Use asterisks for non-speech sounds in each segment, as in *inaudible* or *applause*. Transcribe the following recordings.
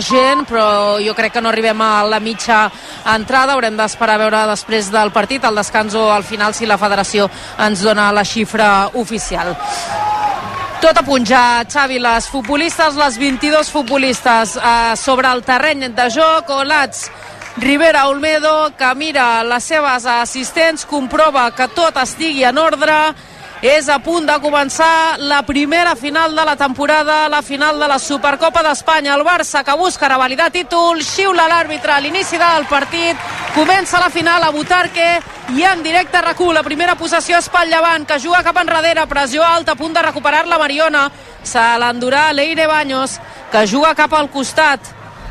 gent, però jo crec que no arribem a la mitja entrada. Haurem d'esperar a veure després del partit, al descans o al final, si la federació ens dona la xifra oficial. Tot a punt ja, Xavi, les futbolistes, les 22 futbolistes eh, sobre el terreny de joc, Olats, Rivera Olmedo, que mira les seves assistents, comprova que tot estigui en ordre, és a punt de començar la primera final de la temporada, la final de la Supercopa d'Espanya. El Barça que busca revalidar títol, xiula l'àrbitre a l'inici del partit, comença la final a Butarque i en directe recu. La primera possessió és pel Llevant, que juga cap enrere, pressió alta, a punt de recuperar la Mariona. Se l'endurà Leire Baños, que juga cap al costat,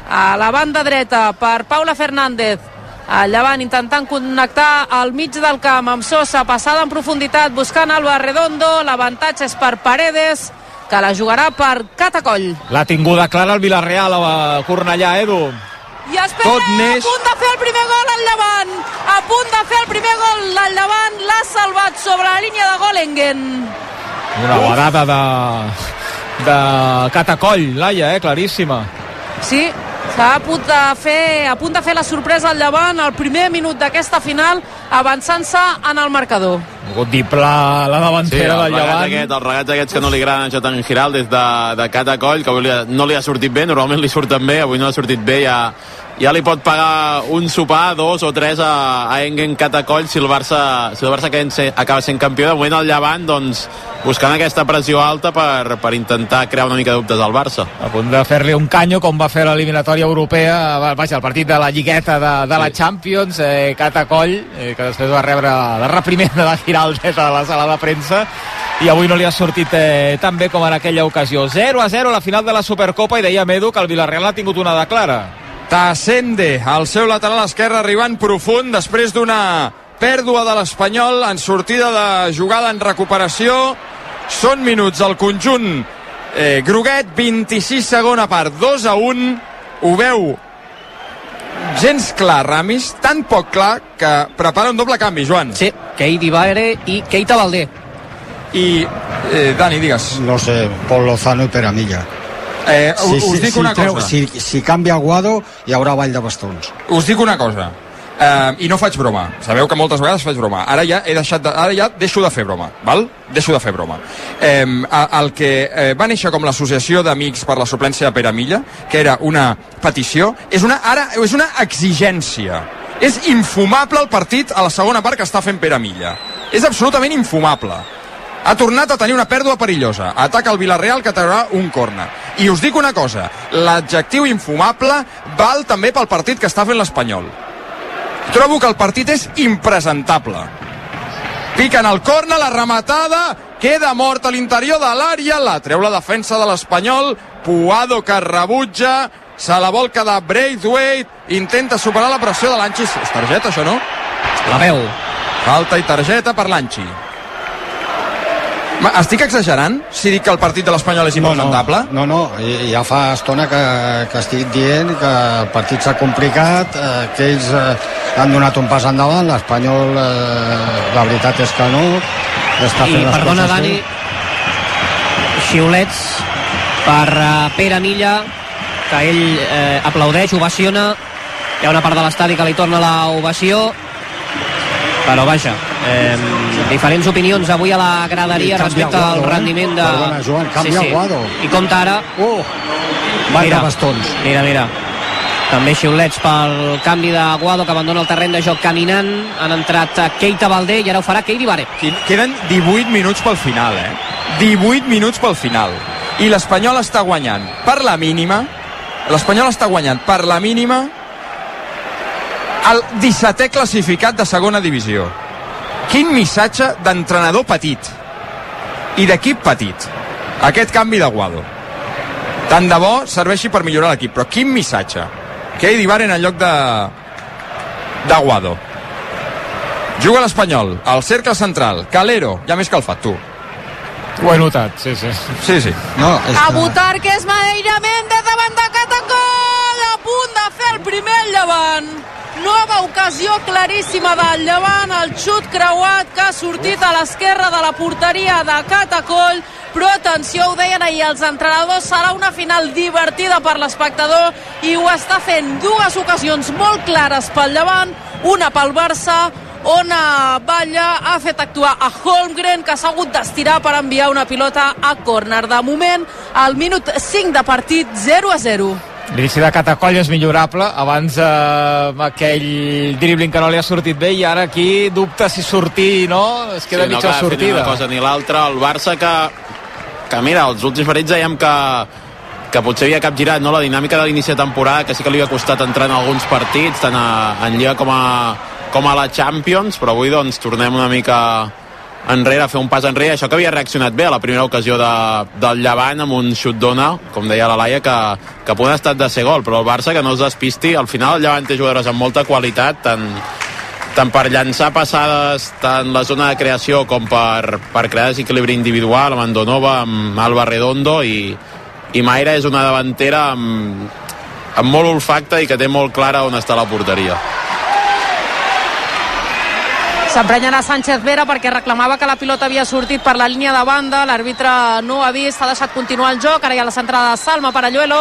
a la banda dreta per Paula Fernández el Llevant intentant connectar al mig del camp amb Sosa, passada en profunditat buscant Alba Redondo, l'avantatge és per Paredes que la jugarà per Catacoll L'ha tinguda clara el Villarreal a Cornellà, Edu. i espera, Tot neix- a punt de fer el primer gol al Llevant a punt de fer el primer gol al Llevant l'ha salvat sobre la línia de Golengen Una guardada de, de Catacoll, Laia, eh? claríssima. Sí, s'ha a de fer a punt de fer la sorpresa al Llevant al primer minut d'aquesta final avançant-se en el marcador Ha hagut dipla la Sí, davantera el del Llevant. aquest, el regat aquests que no li agraden a Jotan Giral des de, de Catacoll, que avui li no li ha sortit bé, normalment li surten bé, avui no ha sortit bé, ja, ja li pot pagar un sopar, dos o tres a, a Engen Catacoll si el Barça, si el Barça acaba sent, acaba sent campió. De moment el Llevant, doncs, buscant aquesta pressió alta per, per intentar crear una mica de dubtes al Barça. a punt de fer-li un canyo com va fer l'eliminatòria europea va- vaja, el partit de la lligueta de, de la Champions eh, Catacoll, eh, que després va rebre la reprimenda de Giral des de la sala de premsa i avui no li ha sortit eh, tan bé com en aquella ocasió 0 a 0 a la final de la Supercopa i deia Edu que el Villarreal ha tingut una de clara Tassende, al seu lateral esquerre, arribant profund després d'una pèrdua de l'Espanyol en sortida de jugada en recuperació. Són minuts al conjunt eh, Groguet, 26 segona part, 2 a 1. Ho veu gens clar, Ramis, tan poc clar que prepara un doble canvi, Joan. Sí, Keiti Baere i Keita Valdé. I, eh, Dani, digues. No sé, Pol Lozano i Peramilla. Eh, us, us dic una treu- cosa. Si, si canvia Aguado, hi haurà ball de bastons. Us dic una cosa. Uh, I no faig broma. Sabeu que moltes vegades faig broma. Ara ja he deixat de, ara ja deixo de fer broma, val? Deixo de fer broma. Um, el que uh, va néixer com l'associació d'amics per la suplència de Pere Milla, que era una petició, és una, ara és una exigència. És infumable el partit a la segona part que està fent Pere Milla. És absolutament infumable. Ha tornat a tenir una pèrdua perillosa. Ataca el Villarreal que traurà un corner. I us dic una cosa, l'adjectiu infumable val també pel partit que està fent l'Espanyol. Trobo que el partit és impresentable. Piquen el corner, la rematada, queda mort a l'interior de l'àrea, la treu la defensa de l'Espanyol, Puado que rebutja, se la vol quedar Braithwaite, intenta superar la pressió de l'Anchi. És targeta, això, no? La veu. Falta i targeta per l'Anchi. Ma, Estic exagerant si dic que el partit de l'Espanyol és impresentable? No, no, i- ja fa estona que, que estic dient que el partit s'ha complicat, eh, que ells eh, han donat un pas endavant, l'Espanyol, eh, la veritat és que no, està I fent les perdona, coses Dani, xiulets per uh, Pere Milla, que ell eh, aplaudeix, ovaciona. Hi ha una part de l'estadi que li torna la ovació. Però vaja, eh, diferents opinions avui a la graderia respecte al Aguado, eh? rendiment de... Perdona, Joan, canvia Aguado. I compta ara... Oh, ball de bastons. Mira, mira. També xiulets pel canvi d'Aguado que abandona el terreny de joc caminant. Han entrat Keita Valdé i ara ho farà Keiti Bare. Quin- Queden 18 minuts pel final, eh? 18 minuts pel final. I l'Espanyol està guanyant per la mínima, l'Espanyol està guanyant per la mínima el 17è classificat de segona divisió. Quin missatge d'entrenador petit i d'equip petit. Aquest canvi de Guado. Tant de bo serveixi per millorar l'equip, però quin missatge. Que Eddie Baren en lloc de d'Aguado. Juga l'Espanyol, al cercle central, Calero, ja m'he escalfat, tu. ho he notat, sí, sí Sí, sí. No, és A que... Butarques, Madeira Méndez davant de Catacol, a punt de fer el primer llevant. Nova ocasió claríssima del llevant, el xut creuat que ha sortit a l'esquerra de la porteria de Catacol, però atenció, ho deien ahir els entrenadors, serà una final divertida per l'espectador i ho està fent dues ocasions molt clares pel Llevant, una pel Barça, on Batlle ha fet actuar a Holmgren, que s'ha hagut d'estirar per enviar una pilota a córner. De moment, al minut 5 de partit, 0 a 0. L'inici de Catacoll és millorable, abans eh, aquell dribbling que no li ha sortit bé i ara aquí dubta si sortir no, es queda sí, no mitja ni sortida. una cosa ni l'altra, el Barça que, que mira, els últims partits dèiem que, que potser havia capgirat no, la dinàmica de l'inici de temporada, que sí que li havia costat entrar en alguns partits, tant a, en Lliga com a, com a la Champions, però avui doncs tornem una mica enrere, fer un pas enrere, això que havia reaccionat bé a la primera ocasió de, del Llevant amb un xut d'ona, com deia la Laia, que, que punt ha estat de ser gol, però el Barça que no es despisti, al final el Llevant té jugadores amb molta qualitat, tant, tant per llançar passades tant la zona de creació com per, per crear desequilibri individual amb Andonova, amb Alba Redondo i, i Mayra és una davantera amb, amb molt olfacte i que té molt clara on està la porteria. S'emprenyarà Sánchez Vera perquè reclamava que la pilota havia sortit per la línia de banda, l'àrbitre no ha vist, ha deixat continuar el joc, ara hi ha la centrada de Salma Paralluelo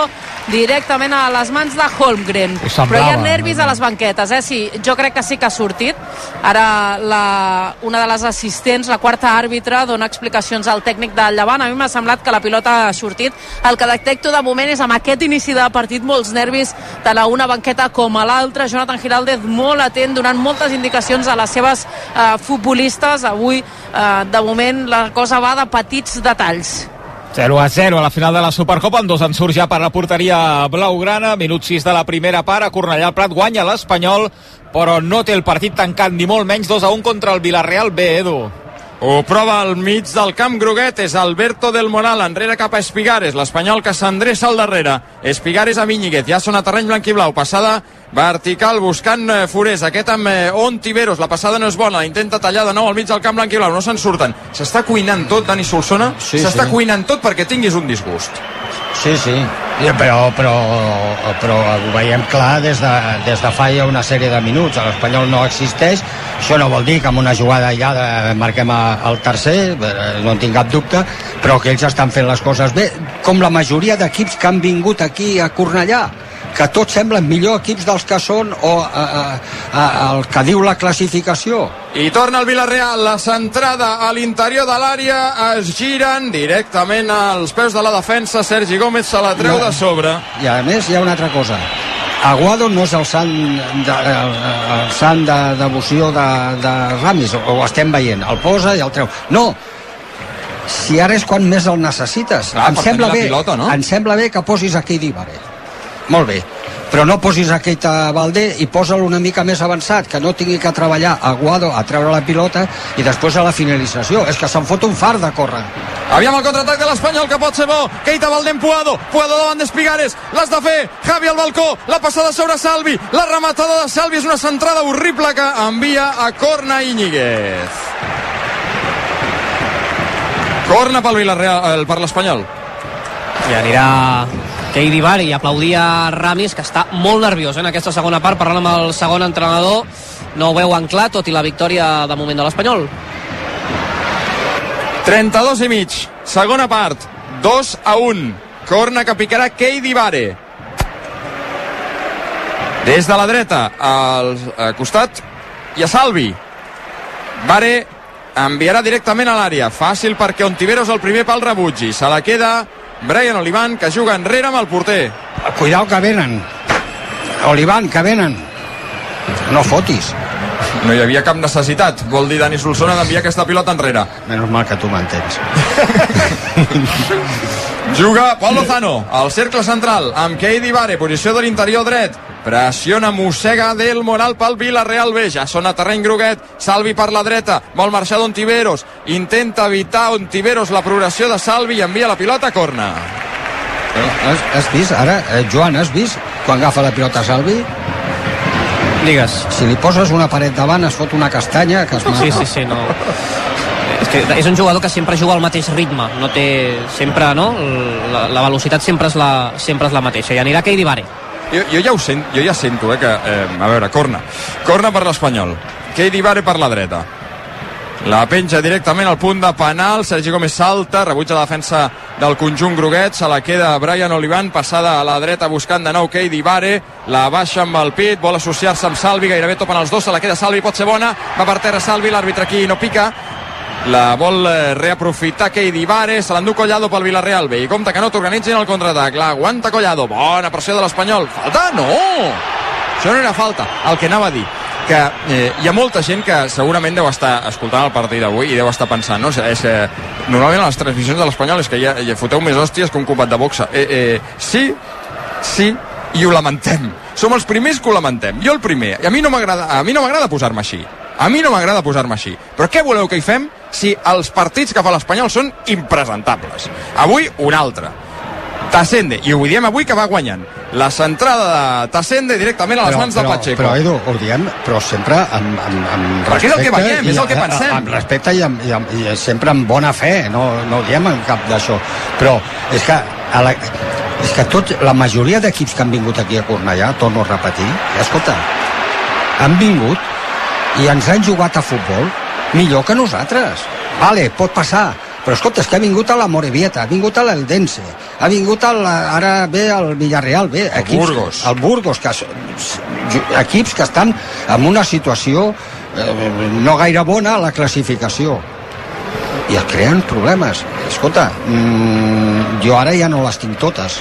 directament a les mans de Holmgren. Però hi ha nervis no? a les banquetes, eh? Sí, jo crec que sí que ha sortit. Ara la, una de les assistents, la quarta àrbitre, dona explicacions al tècnic del Llevant. A mi m'ha semblat que la pilota ha sortit. El que detecto de moment és amb aquest inici de partit molts nervis tant a una banqueta com a l'altra. Jonathan Giraldez molt atent, donant moltes indicacions a les seves eh, futbolistes. Avui, eh, de moment, la cosa va de petits detalls. 0 a 0 a la final de la Supercopa, amb dos en surt ja per la porteria blaugrana, minut 6 de la primera part, a Cornellà el Prat guanya l'Espanyol, però no té el partit tancat, ni molt menys 2 a 1 contra el Villarreal B, Edu. Ho prova al mig del camp groguet, és Alberto del Moral, enrere cap a Espigares, l'Espanyol que s'endreça al darrere. Espigares a Íñiguez, ja són a terreny blanc i blau, passada vertical buscant eh, Forés, aquest amb eh, Ontiveros, la passada no és bona, la intenta tallar de nou al mig del camp blanc i blau, no se'n surten. S'està cuinant tot, Dani Solsona, Sí, s'està sí. cuinant tot perquè tinguis un disgust. Sí, sí, però, però, però ho veiem clar des de, des de fa ja una sèrie de minuts. L'Espanyol no existeix, això no vol dir que amb una jugada aïllada marquem el tercer, eh, no en tinc cap dubte, però que ells estan fent les coses bé, com la majoria d'equips que han vingut aquí a Cornellà que tots semblen millor equips dels que són o a, a, a, el que diu la classificació. I torna el Villarreal, la centrada a l'interior de l'àrea, es giren directament als peus de la defensa, Sergi Gómez se la treu No. de sobre. I a més hi ha una altra cosa. Aguado no és el sant de, el, el sant de devoció de, de Ramis, ho estem veient. El posa i el treu. No, si ara és quan més el necessites. Clar, em, sembla bé, pilota, no? em sembla bé que posis aquí Díbare. Molt bé. Però no posis a Valdé i posa-lo una mica més avançat, que no tingui que treballar Aguado a treure la pilota i després a la finalització. És que se'n fot un far de córrer. Aviam el contraatac de l'Espanyol, que pot ser bo. Keita Valdem Puado, Puado davant d'Espigares, l'has de fer, Javi al balcó, la passada sobre Salvi, la rematada de Salvi és una centrada horrible que envia a Corna Íñiguez. Corna pel Villarreal, eh, per l'Espanyol. I anirà Keidi Bari i aplaudir a Ramis, que està molt nerviós eh, en aquesta segona part, parlant amb el segon entrenador. No ho veuen clar, tot i la victòria de moment de l'Espanyol. 32 i mig, segona part, 2 a 1. Corna que picarà Keidi Bare. Des de la dreta, al costat, i a Salvi. Bare enviarà directament a l'àrea. Fàcil perquè Ontiveros el primer pal rebutgi. Se la queda Brian Olivan, que juga enrere amb el porter. Cuidao que venen. Olivan, que venen. No fotis. No hi havia cap necessitat, vol dir Dani Solsona, d'enviar aquesta pilota enrere. Menys mal que tu m'entens. *laughs* Juga Pol Lozano, al cercle central, amb Keidi Bare, posició de l'interior dret. Pressiona, mossega del Moral pel Villarreal B. Ja són a terreny groguet. Salvi per la dreta. Vol marxar d'Ontiveros. Intenta evitar Ontiveros la progressió de Salvi i envia la pilota a corna. Has, has vist, ara, eh, Joan, has vist quan agafa la pilota Salvi? Digues. Si li poses una paret davant es fot una castanya que es mata. Sí, sí, sí, no. És que és un jugador que sempre juga al mateix ritme, no té sempre, no? La, la velocitat sempre és la, sempre és la mateixa. I anirà Keidi Bare. Jo, jo, ja ho sent, jo ja sento, eh, que... Eh, a veure, corna. Corna per l'Espanyol. Keidi Bare per la dreta. la penja directament al punt de penal, Sergi Gómez salta, rebutja la defensa del conjunt groguet, se la queda Brian Olivan, passada a la dreta buscant de nou Keidi Vare, la baixa amb el pit, vol associar-se amb Salvi, gairebé topen els dos, se la queda Salvi, pot ser bona, va per terra Salvi, l'àrbitre aquí no pica, la vol eh, reaprofitar Keidi Vare, se l'endú Collado pel Villarreal bé, i compte que no t'organitzin el contraatac l'aguanta Collado, bona pressió de l'Espanyol falta? No! això no era falta, el que anava a dir que eh, hi ha molta gent que segurament deu estar escoltant el partit d'avui i deu estar pensant, no? És, eh, normalment a les transmissions de l'Espanyol és que ja, ja foteu més hòsties que un combat de boxa. Eh, eh, sí, sí, i ho lamentem. Som els primers que ho lamentem. Jo el primer. I a mi no m'agrada no posar-me així. A mi no m'agrada posar-me així. Però què voleu que hi fem si els partits que fa l'Espanyol són impresentables? Avui, un altre. Tassende, i ho diem avui que va guanyant. La centrada de Tassende directament a les però, mans de però, Pacheco. Però, Edu, ho diem, però sempre amb, amb, amb Perquè és el que respecte veiem, és el que pensem. Amb respecte i, amb, i, amb, i sempre amb bona fe, no, no ho diem en cap d'això. Però és que, a la, és que tot, la majoria d'equips que han vingut aquí a Cornellà, torno a repetir, escolta, han vingut i ens han jugat a futbol millor que nosaltres. Vale, pot passar, però escolta, és que ha vingut a la Morevieta, ha vingut a l'Eldense, ha vingut al, ara ve al Villarreal, bé, El equips, Burgos. el Burgos, que equips que estan en una situació eh, no gaire bona a la classificació i es creen problemes. Escolta, mm, jo ara ja no les tinc totes.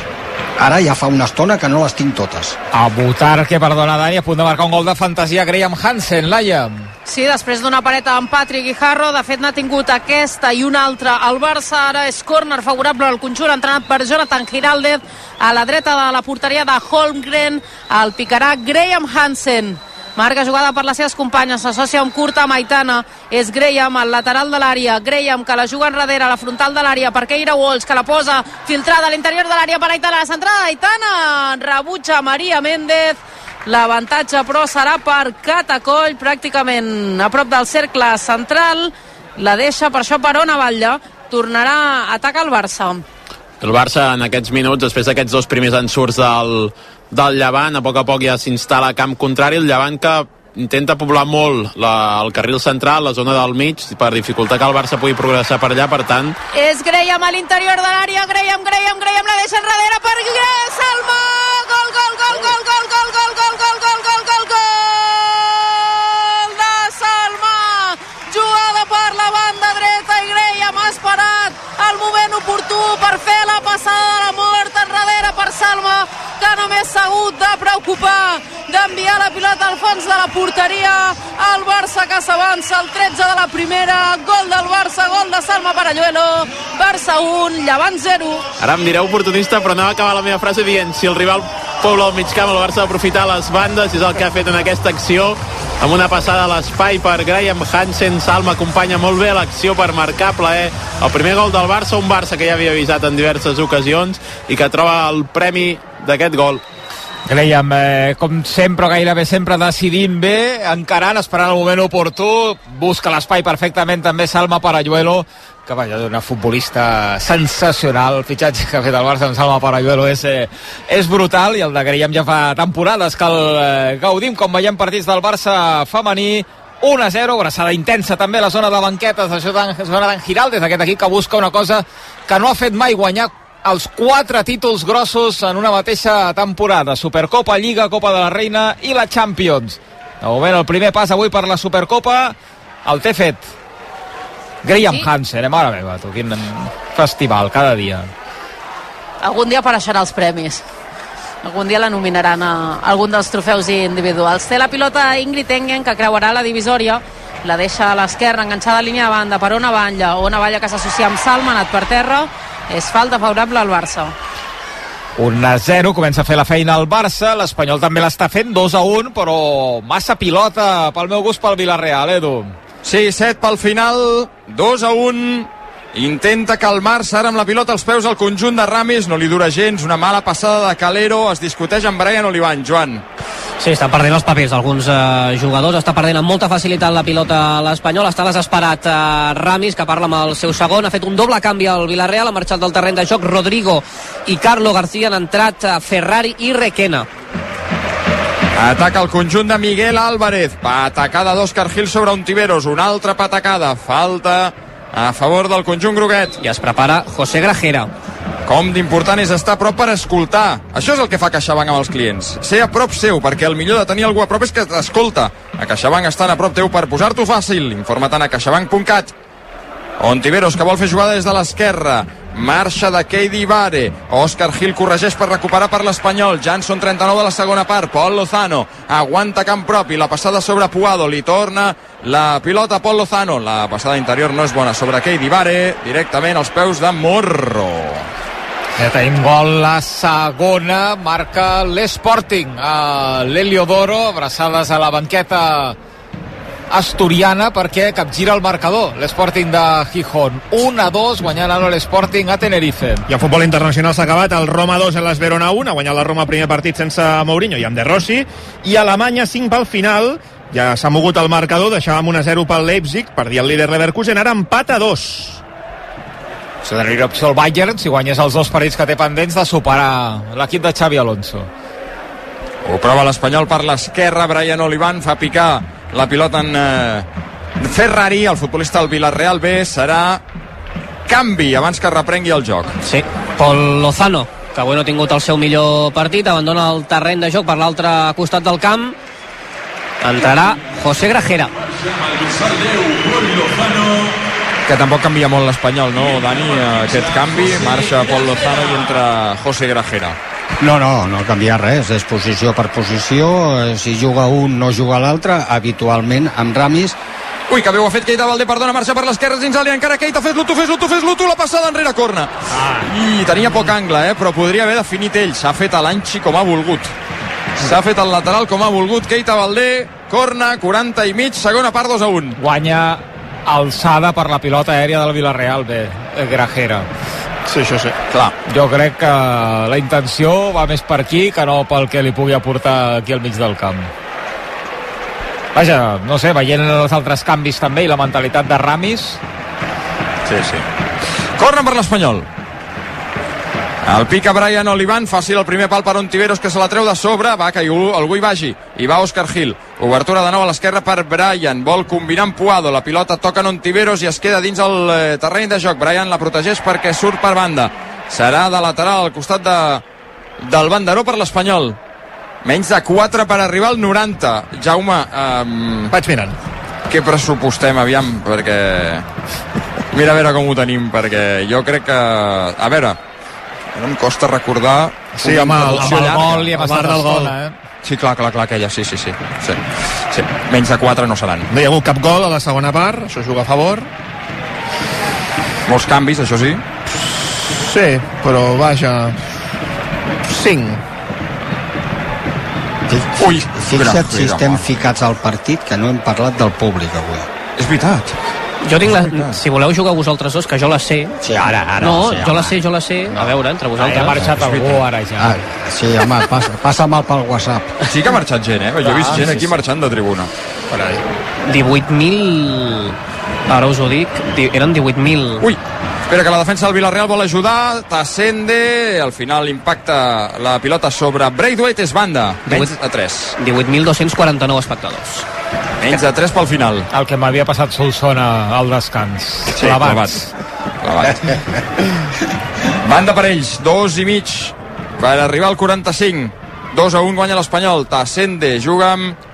Ara ja fa una estona que no les tinc totes. A votar que perdona Dani, a punt de marcar un gol de fantasia Graham Hansen, Laia. Sí, després d'una pareta amb Patrick Guijarro, de fet n'ha tingut aquesta i una altra. El Barça ara és córner favorable al conjunt, entrenat per Jonathan Giraldez, a la dreta de la porteria de Holmgren, el picarà Graham Hansen. Marca jugada per les seves companyes, s'associa amb curta Maitana, és Graham, al lateral de l'àrea, Graham que la juga enrere, a la frontal de l'àrea, per Keira Walsh, que la posa filtrada a l'interior de l'àrea per Aitana, la centrada d'Aitana, rebutja Maria Méndez, L'avantatge, però, serà per Catacoll, pràcticament a prop del cercle central. La deixa, per això, per on Batlle. Tornarà a atacar el Barça. El Barça en aquests minuts, després d'aquests dos primers ensurts del, del Llevant, a poc a poc ja s'instal·la a camp contrari, el Llevant que intenta poblar molt la, el carril central, la zona del mig, per dificultar que el Barça pugui progressar per allà, per tant, És Graham a l'interior de l'àrea, Graham, Graham, Graham, la deixa enrere per Salma! Gol, gol, gol, gol, gol, gol, gol, gol, gol, gol, gol, gol, gol de Salma! Jugada per la banda dreta i Graham ha esperat el moment oportú per fer la passada de la mort enrere per Salma, només s'ha hagut de preocupar d'enviar la pilota al fons de la porteria. El Barça que s'avança al 13 de la primera. Gol del Barça, gol de Salma Paralluelo. Barça 1, Llevant 0. ara em direu oportunista, però a acabar la meva frase dient si el rival pobla el mig camp, el Barça ha d'aprofitar les bandes, és el que ha fet en aquesta acció, amb una passada a l'espai per Graham Hansen, Salma acompanya molt bé l'acció per marcar plaer el primer gol del Barça, un Barça que ja havia avisat en diverses ocasions i que troba el premi d'aquest gol. Graham, eh, com sempre, gairebé sempre decidint bé, encarant, esperant el moment oportú, busca l'espai perfectament també Salma Parayuelo, que vaja, una futbolista sensacional, el fitxatge que ha fet el Barça amb Salma Parayuelo és, eh, és brutal, i el de Graham ja fa temporades que el eh, gaudim, com veiem partits del Barça femení, 1 a 0, abraçada intensa també a la zona de banquetes, la zona d'en Giraldes, aquest equip que busca una cosa que no ha fet mai guanyar els quatre títols grossos en una mateixa temporada. Supercopa, Lliga, Copa de la Reina i la Champions. De moment, el primer pas avui per la Supercopa el té fet. Graham Sí? Hansen, eh? mare meva, tu, quin festival, cada dia. Algun dia apareixerà els premis. Algun dia la nominaran a algun dels trofeus individuals. Té la pilota Ingrid Engen, que creuarà la divisòria. La deixa a l'esquerra, enganxada a línia de banda per Ona Batlle. Ona Batlle que s'associa amb Salma, ha anat per terra. És falta favorable al Barça. 1 a 0, comença a fer la feina al Barça, l'Espanyol també l'està fent, 2 a 1, però massa pilota pel meu gust pel Villarreal, Edu. Sí, 7 pel final, 2 a 1. Intenta calmar-se ara amb la pilota als peus al conjunt de Ramis, no li dura gens, una mala passada de Calero, es discuteix amb Brian Olivan, Joan. Sí, estan perdent els papers alguns eh, jugadors, està perdent amb molta facilitat la pilota l'Espanyol, està desesperat eh, Ramis, que parla amb el seu segon, ha fet un doble canvi al Villarreal, ha marxat del terreny de joc Rodrigo i Carlo García han entrat eh, Ferrari i Requena. Ataca el conjunt de Miguel Álvarez. Patacada d'Òscar Gil sobre Ontiveros. Una altra patacada. Falta a favor del conjunt groguet. I es prepara José Grajera. Com d'important és estar a prop per escoltar. Això és el que fa CaixaBank amb els clients. Ser a prop seu, perquè el millor de tenir algú a prop és que t'escolta. A CaixaBank estan a prop teu per posar-t'ho fàcil. Informa-te'n a caixabank.cat. Ontiveros, que vol fer jugada des de l'esquerra. Marxa de Keidi Vare. Òscar Gil corregeix per recuperar per l'Espanyol. Jansson 39 de la segona part. Pol Lozano aguanta camp propi. La passada sobre Puado. Li torna la pilota a Pol Lozano. La passada interior no és bona sobre Keidi Vare. Directament als peus de Morro. Ja tenim gol la segona, marca l'Sporting. Uh, L'Heliodoro, abraçades a la banqueta asturiana perquè capgira el marcador. l'Sporting de Gijón 1 a 2 guanyant ara l'Sporting a Tenerife. I el futbol internacional s'ha acabat. El Roma 2 en l'Esverona 1 ha guanyat la Roma el primer partit sense Mourinho i amb De Rossi. I Alemanya 5 pel final. Ja s'ha mogut el marcador deixàvem 1 a 0 pel Leipzig per dir el líder Leverkusen ara empat a 2 se n'aniria opció el Bayern si guanyés els dos partits que té pendents de superar l'equip de Xavi Alonso. Ho prova l'Espanyol per l'esquerra Brian Olivan fa picar la pilota en eh, Ferrari, el futbolista del Villarreal B serà canvi abans que reprengui el joc. Sí, Pol Lozano, que avui no ha tingut el seu millor partit, abandona el terreny de joc per l'altre costat del camp. Entrarà José Grajera. Que tampoc canvia molt l'Espanyol, no, Dani? Aquest canvi, marxa Pol Lozano i entra José Grajera. No, no, no canvia res, és posició per posició, eh, si juga un no juga l'altre, habitualment amb Ramis Ui, que bé ho ha fet Keita Valdé, perdona, marxa per l'esquerra dins l'àrea, encara Keita, fes-lo tu, fes-lo tu, fes-lo tu, la passada enrere corna. Ah. I tenia poc angle, eh, però podria haver definit ell, s'ha fet a l'Anxi com ha volgut. S'ha fet el lateral com ha volgut Keita Valdé, corna, 40 i mig, segona part 2 a 1. Guanya alçada per la pilota aèria del Villarreal, bé, Grajera. Sí, això sí. Clar, jo crec que la intenció va més per aquí que no pel que li pugui aportar aquí al mig del camp. Vaja, no sé, veient els altres canvis també i la mentalitat de Ramis... Sí, sí. Corren per l'Espanyol. El pica Brian Olivan, fàcil el primer pal per Ontiveros que se la treu de sobre, va que algú hi vagi. I va Òscar Gil, obertura de nou a l'esquerra per Brian, vol combinar amb Puado. La pilota toca en Ontiveros i es queda dins el eh, terreny de joc, Brian la protegeix perquè surt per banda, serà de lateral al costat de, del banderó per l'Espanyol. Menys de 4 per arribar al 90 Jaume um, vaig mirant. què pressupostem, aviam, perquè mira a veure com ho tenim perquè jo crec que, a veure no em costa recordar sí, home, el, amb el gol i ha passat gol eh? Sí, clar, clar, clar, aquella, sí, sí, sí. sí, sí. Menys de 4 no seran. No hi ha hagut cap gol a la segona part, això juga a favor. Molts canvis, això sí. Sí, però vaja... 5. Ui, fixa't si estem ficats al partit que no hem parlat del públic avui. És veritat. Jo tinc la... Si voleu jugar vosaltres dos, que jo la sé. Sí, ara, ara. No, sí, jo la sé, jo la sé. A veure, entre vosaltres. ha marxat algú ara ja. Ah, sí, home, passa, passa mal pel WhatsApp. Sí que ha marxat gent, eh? Jo he vist gent aquí marxant de tribuna. 18.000... Ara us ho dic, di- eren 18.000... Ui, espera que la defensa del Villarreal vol ajudar, Tassende, al final impacta la pilota sobre Braithwaite, és banda, menys de 3. 18.249 espectadors. Menys de 3 pel final. El que m'havia passat Solsona al descans. Sí, clavat. clavat. *laughs* Banda per ells, dos i mig per arribar al 45. 2 a 1 guanya l'Espanyol. Tassende juga amb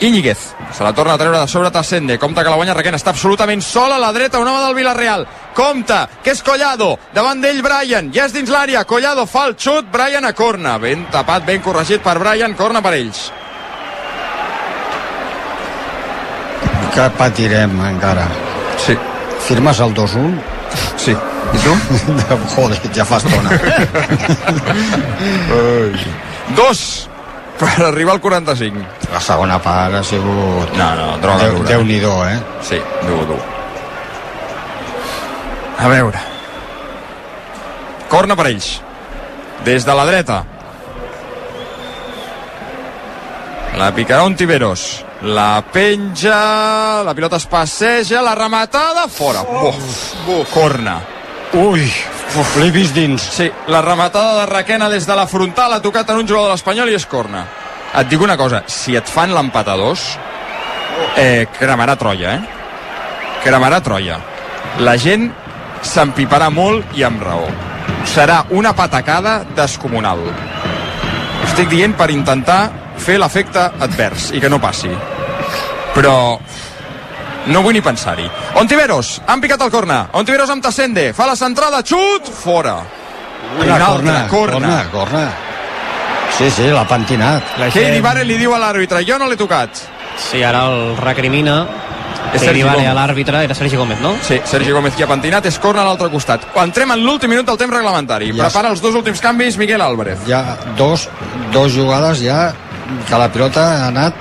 Íñiguez. Se la torna a treure de sobre Tassende. Compte que la guanya Requena. Està absolutament sola a la dreta, un home del Villarreal. Compte, que és Collado. Davant d'ell Brian. Ja és dins l'àrea. Collado fa el xut. Brian a corna. Ben tapat, ben corregit per Brian. Corna per ells. Que patirem encara. Sí. Firmes el 2-1? Sí. I tu? *laughs* Joder, ja fa estona. *laughs* Dos per arribar al 45. La segona part ha sigut... No, no, droga Déu, dura. Déu-n'hi-do, eh? Sí, dur, dur. A veure. Corna per ells. Des de la dreta. La picarà un Tiberos. La penja, la pilota es passeja, la rematada, fora. Buf, buf. Corna. Ui, l'he vist dins. Sí, la rematada de Raquena des de la frontal ha tocat en un jugador de l'Espanyol i és corna. Et dic una cosa, si et fan l'empat a dos, eh, cremarà Troia, eh? Cremarà Troia. La gent s'empiparà molt i amb raó. Serà una patacada descomunal. Estic dient per intentar fer l'efecte advers i que no passi. Però no vull ni pensar-hi. Ontiveros, han picat el corna. Ontiveros amb Tassende, fa la centrada, xut, fora. Una Un altre, corna, corna. corna, corna. Sí, sí, l'ha pentinat. La Keidi Vare li diu a l'àrbitre, jo no l'he tocat. Sí, ara el recrimina. És Que Sergi vale Gómez. a l'àrbitre, era Sergi Gómez, no? Sí, Sergi Gómez qui ha pentinat, és corna a l'altre costat. Entrem en l'últim minut del temps reglamentari. Ja Prepara els dos últims canvis Miguel Álvarez. Hi ha dos, dos jugades ja que la pilota ha anat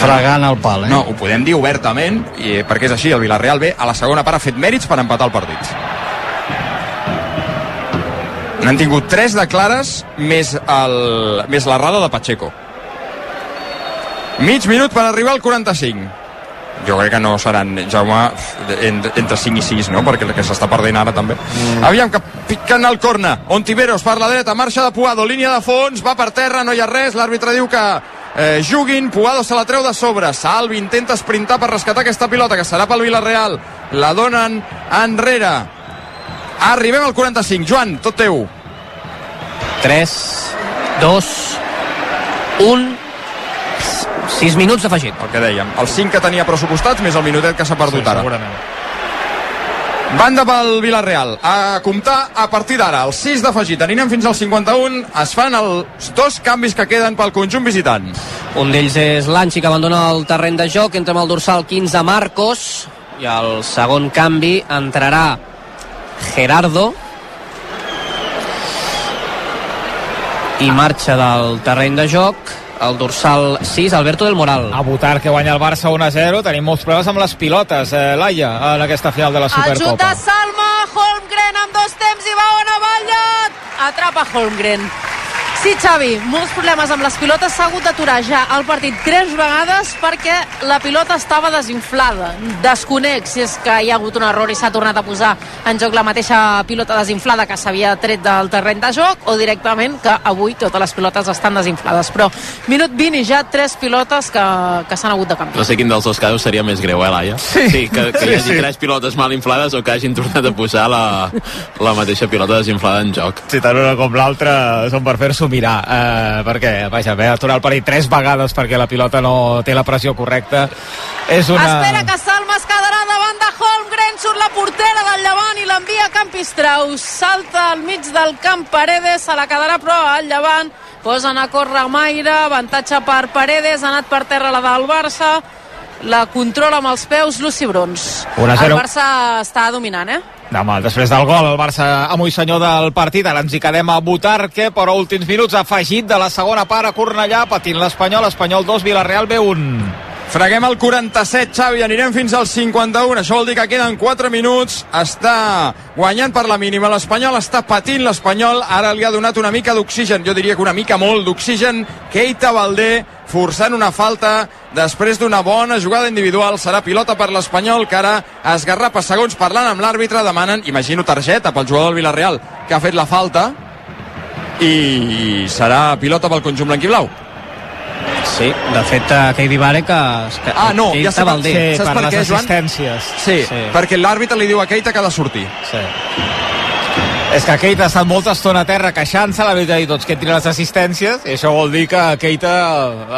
fregant el pal, eh? No, ho podem dir obertament, i, perquè és així, el Villarreal B a la segona part ha fet mèrits per empatar el partit. N'han tingut tres de clares més, el, més l'errada de Pacheco. Mig minut per arribar al 45. Jo crec que no seran, Jaume, en, entre 5 i 6, no? Perquè el que s'està perdent ara també. Mm. Aviam, que piquen al corna. Ontiveros per la dreta, marxa de Puado, línia de fons, va per terra, no hi ha res. L'àrbitre diu que eh, juguin, Puado se la treu de sobre. Salvi intenta sprintar per rescatar aquesta pilota, que serà pel Villarreal. La donen enrere. Arribem al 45. Joan, tot teu. 3, 2, 1, 6 minuts afegit. El que dèiem. Els 5 que tenia pressupostats més el minutet que s'ha perdut ara. Segurament. Banda pel Villarreal. A comptar a partir d'ara. El 6 d'afegit. Anirem fins al 51. Es fan els dos canvis que queden pel conjunt visitant. Un d'ells és l'Anchi que abandona el terreny de joc, entra amb el dorsal 15 Marcos i al segon canvi entrarà Gerardo i marxa del terreny de joc el dorsal 6, Alberto del Moral. A votar que guanya el Barça 1-0, tenim molts problemes amb les pilotes, eh, Laia, en aquesta final de la Supercopa. Salma, Holmgren amb dos temps i va on Vallat. Atrapa Holmgren. Sí, Xavi, molts problemes amb les pilotes. S'ha hagut d'aturar ja el partit tres vegades perquè la pilota estava desinflada. Desconec si és que hi ha hagut un error i s'ha tornat a posar en joc la mateixa pilota desinflada que s'havia tret del terreny de joc o directament que avui totes les pilotes estan desinflades. Però minut 20 i ja tres pilotes que, que s'han hagut de canviar. No sé quin dels dos casos seria més greu, eh, Laia? Sí. sí que, que hi hagi Sí, sí. tres pilotes mal inflades o que hagin tornat a posar la, la mateixa pilota desinflada en joc. Si tant una com l'altra són per fer-s'ho mirar, eh, perquè, vaja, haver aturar el partit tres vegades perquè la pilota no té la pressió correcta és una... Espera que Salma es quedarà davant de Holmgren, surt la portera del Llevant i l'envia a Campistraus. Salta al mig del camp Paredes, se la quedarà però al Llevant. Posen a córrer Maire, avantatge per Paredes, ha anat per terra la del Barça, la controla amb els peus Luci Brons. 1 a 0. El Barça està dominant, eh? Demà, després del gol, el Barça amo i senyor del partit. Ara ens hi quedem a Butarque, però últims minuts afegit de la segona part a Cornellà, patint l'Espanyol, Espanyol 2, Villarreal B1. Freguem el 47, Xavi, anirem fins al 51. Això vol dir que queden 4 minuts. Està guanyant per la mínima l'Espanyol, està patint l'Espanyol. Ara li ha donat una mica d'oxigen, jo diria que una mica molt d'oxigen. Keita Valdé forçant una falta després d'una bona jugada individual. Serà pilota per l'Espanyol, que ara esgarrapa segons parlant amb l'àrbitre. Demanen, imagino, targeta pel jugador del Villarreal, que ha fet la falta. I serà pilota pel conjunt blanquiblau. Sí, de fet, eh, Keidi Vare que... que Ah, no, ja sé per- Valdé. sí. Saps per per les què, Joan? assistències. Sí, Sí. perquè l'àrbitre li diu a Keita que ha de sortir. Sí. És que Keita ha estat molta estona a terra queixant-se, la veritat, i tots que entrin les assistències, i això vol dir que Keita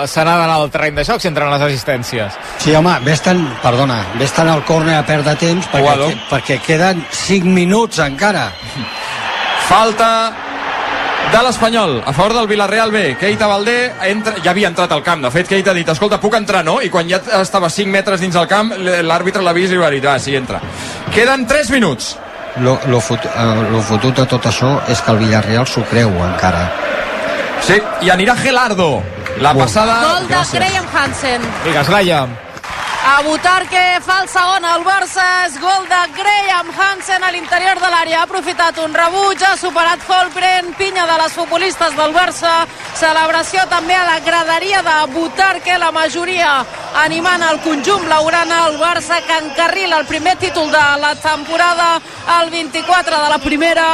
se n'ha d'anar al terreny de joc si entren les assistències. Sí, home, vés-te'n, perdona, vés-te'n al córner a perdre temps perquè, que, perquè queden 5 minuts encara. Falta de l'Espanyol a favor del Villarreal B. Keita Valdé entra, ja havia entrat al camp. De fet, Keita ha dit, escolta, puc entrar, no? I quan ja estava 5 metres dins del camp, l'àrbitre l'ha vist i va dir, ah, sí, entra. Queden 3 minuts. Lo, lo, fot, eh, lo fotut de tot això és que el Villarreal s'ho creu encara. Sí, i anirà Gelardo. La passada... Gol de Graham Hansen. Digues, Laia. A votar que fa el segon el Barça Graham Hansen a l'interior de l'àrea. Ha aprofitat un rebuig, ha superat Holgren, pinya de les futbolistes del Barça. Celebració també a la graderia de votar que la majoria animant el conjunt blaugrana, el Barça que encarrila el primer títol de la temporada, el 24 de la primera,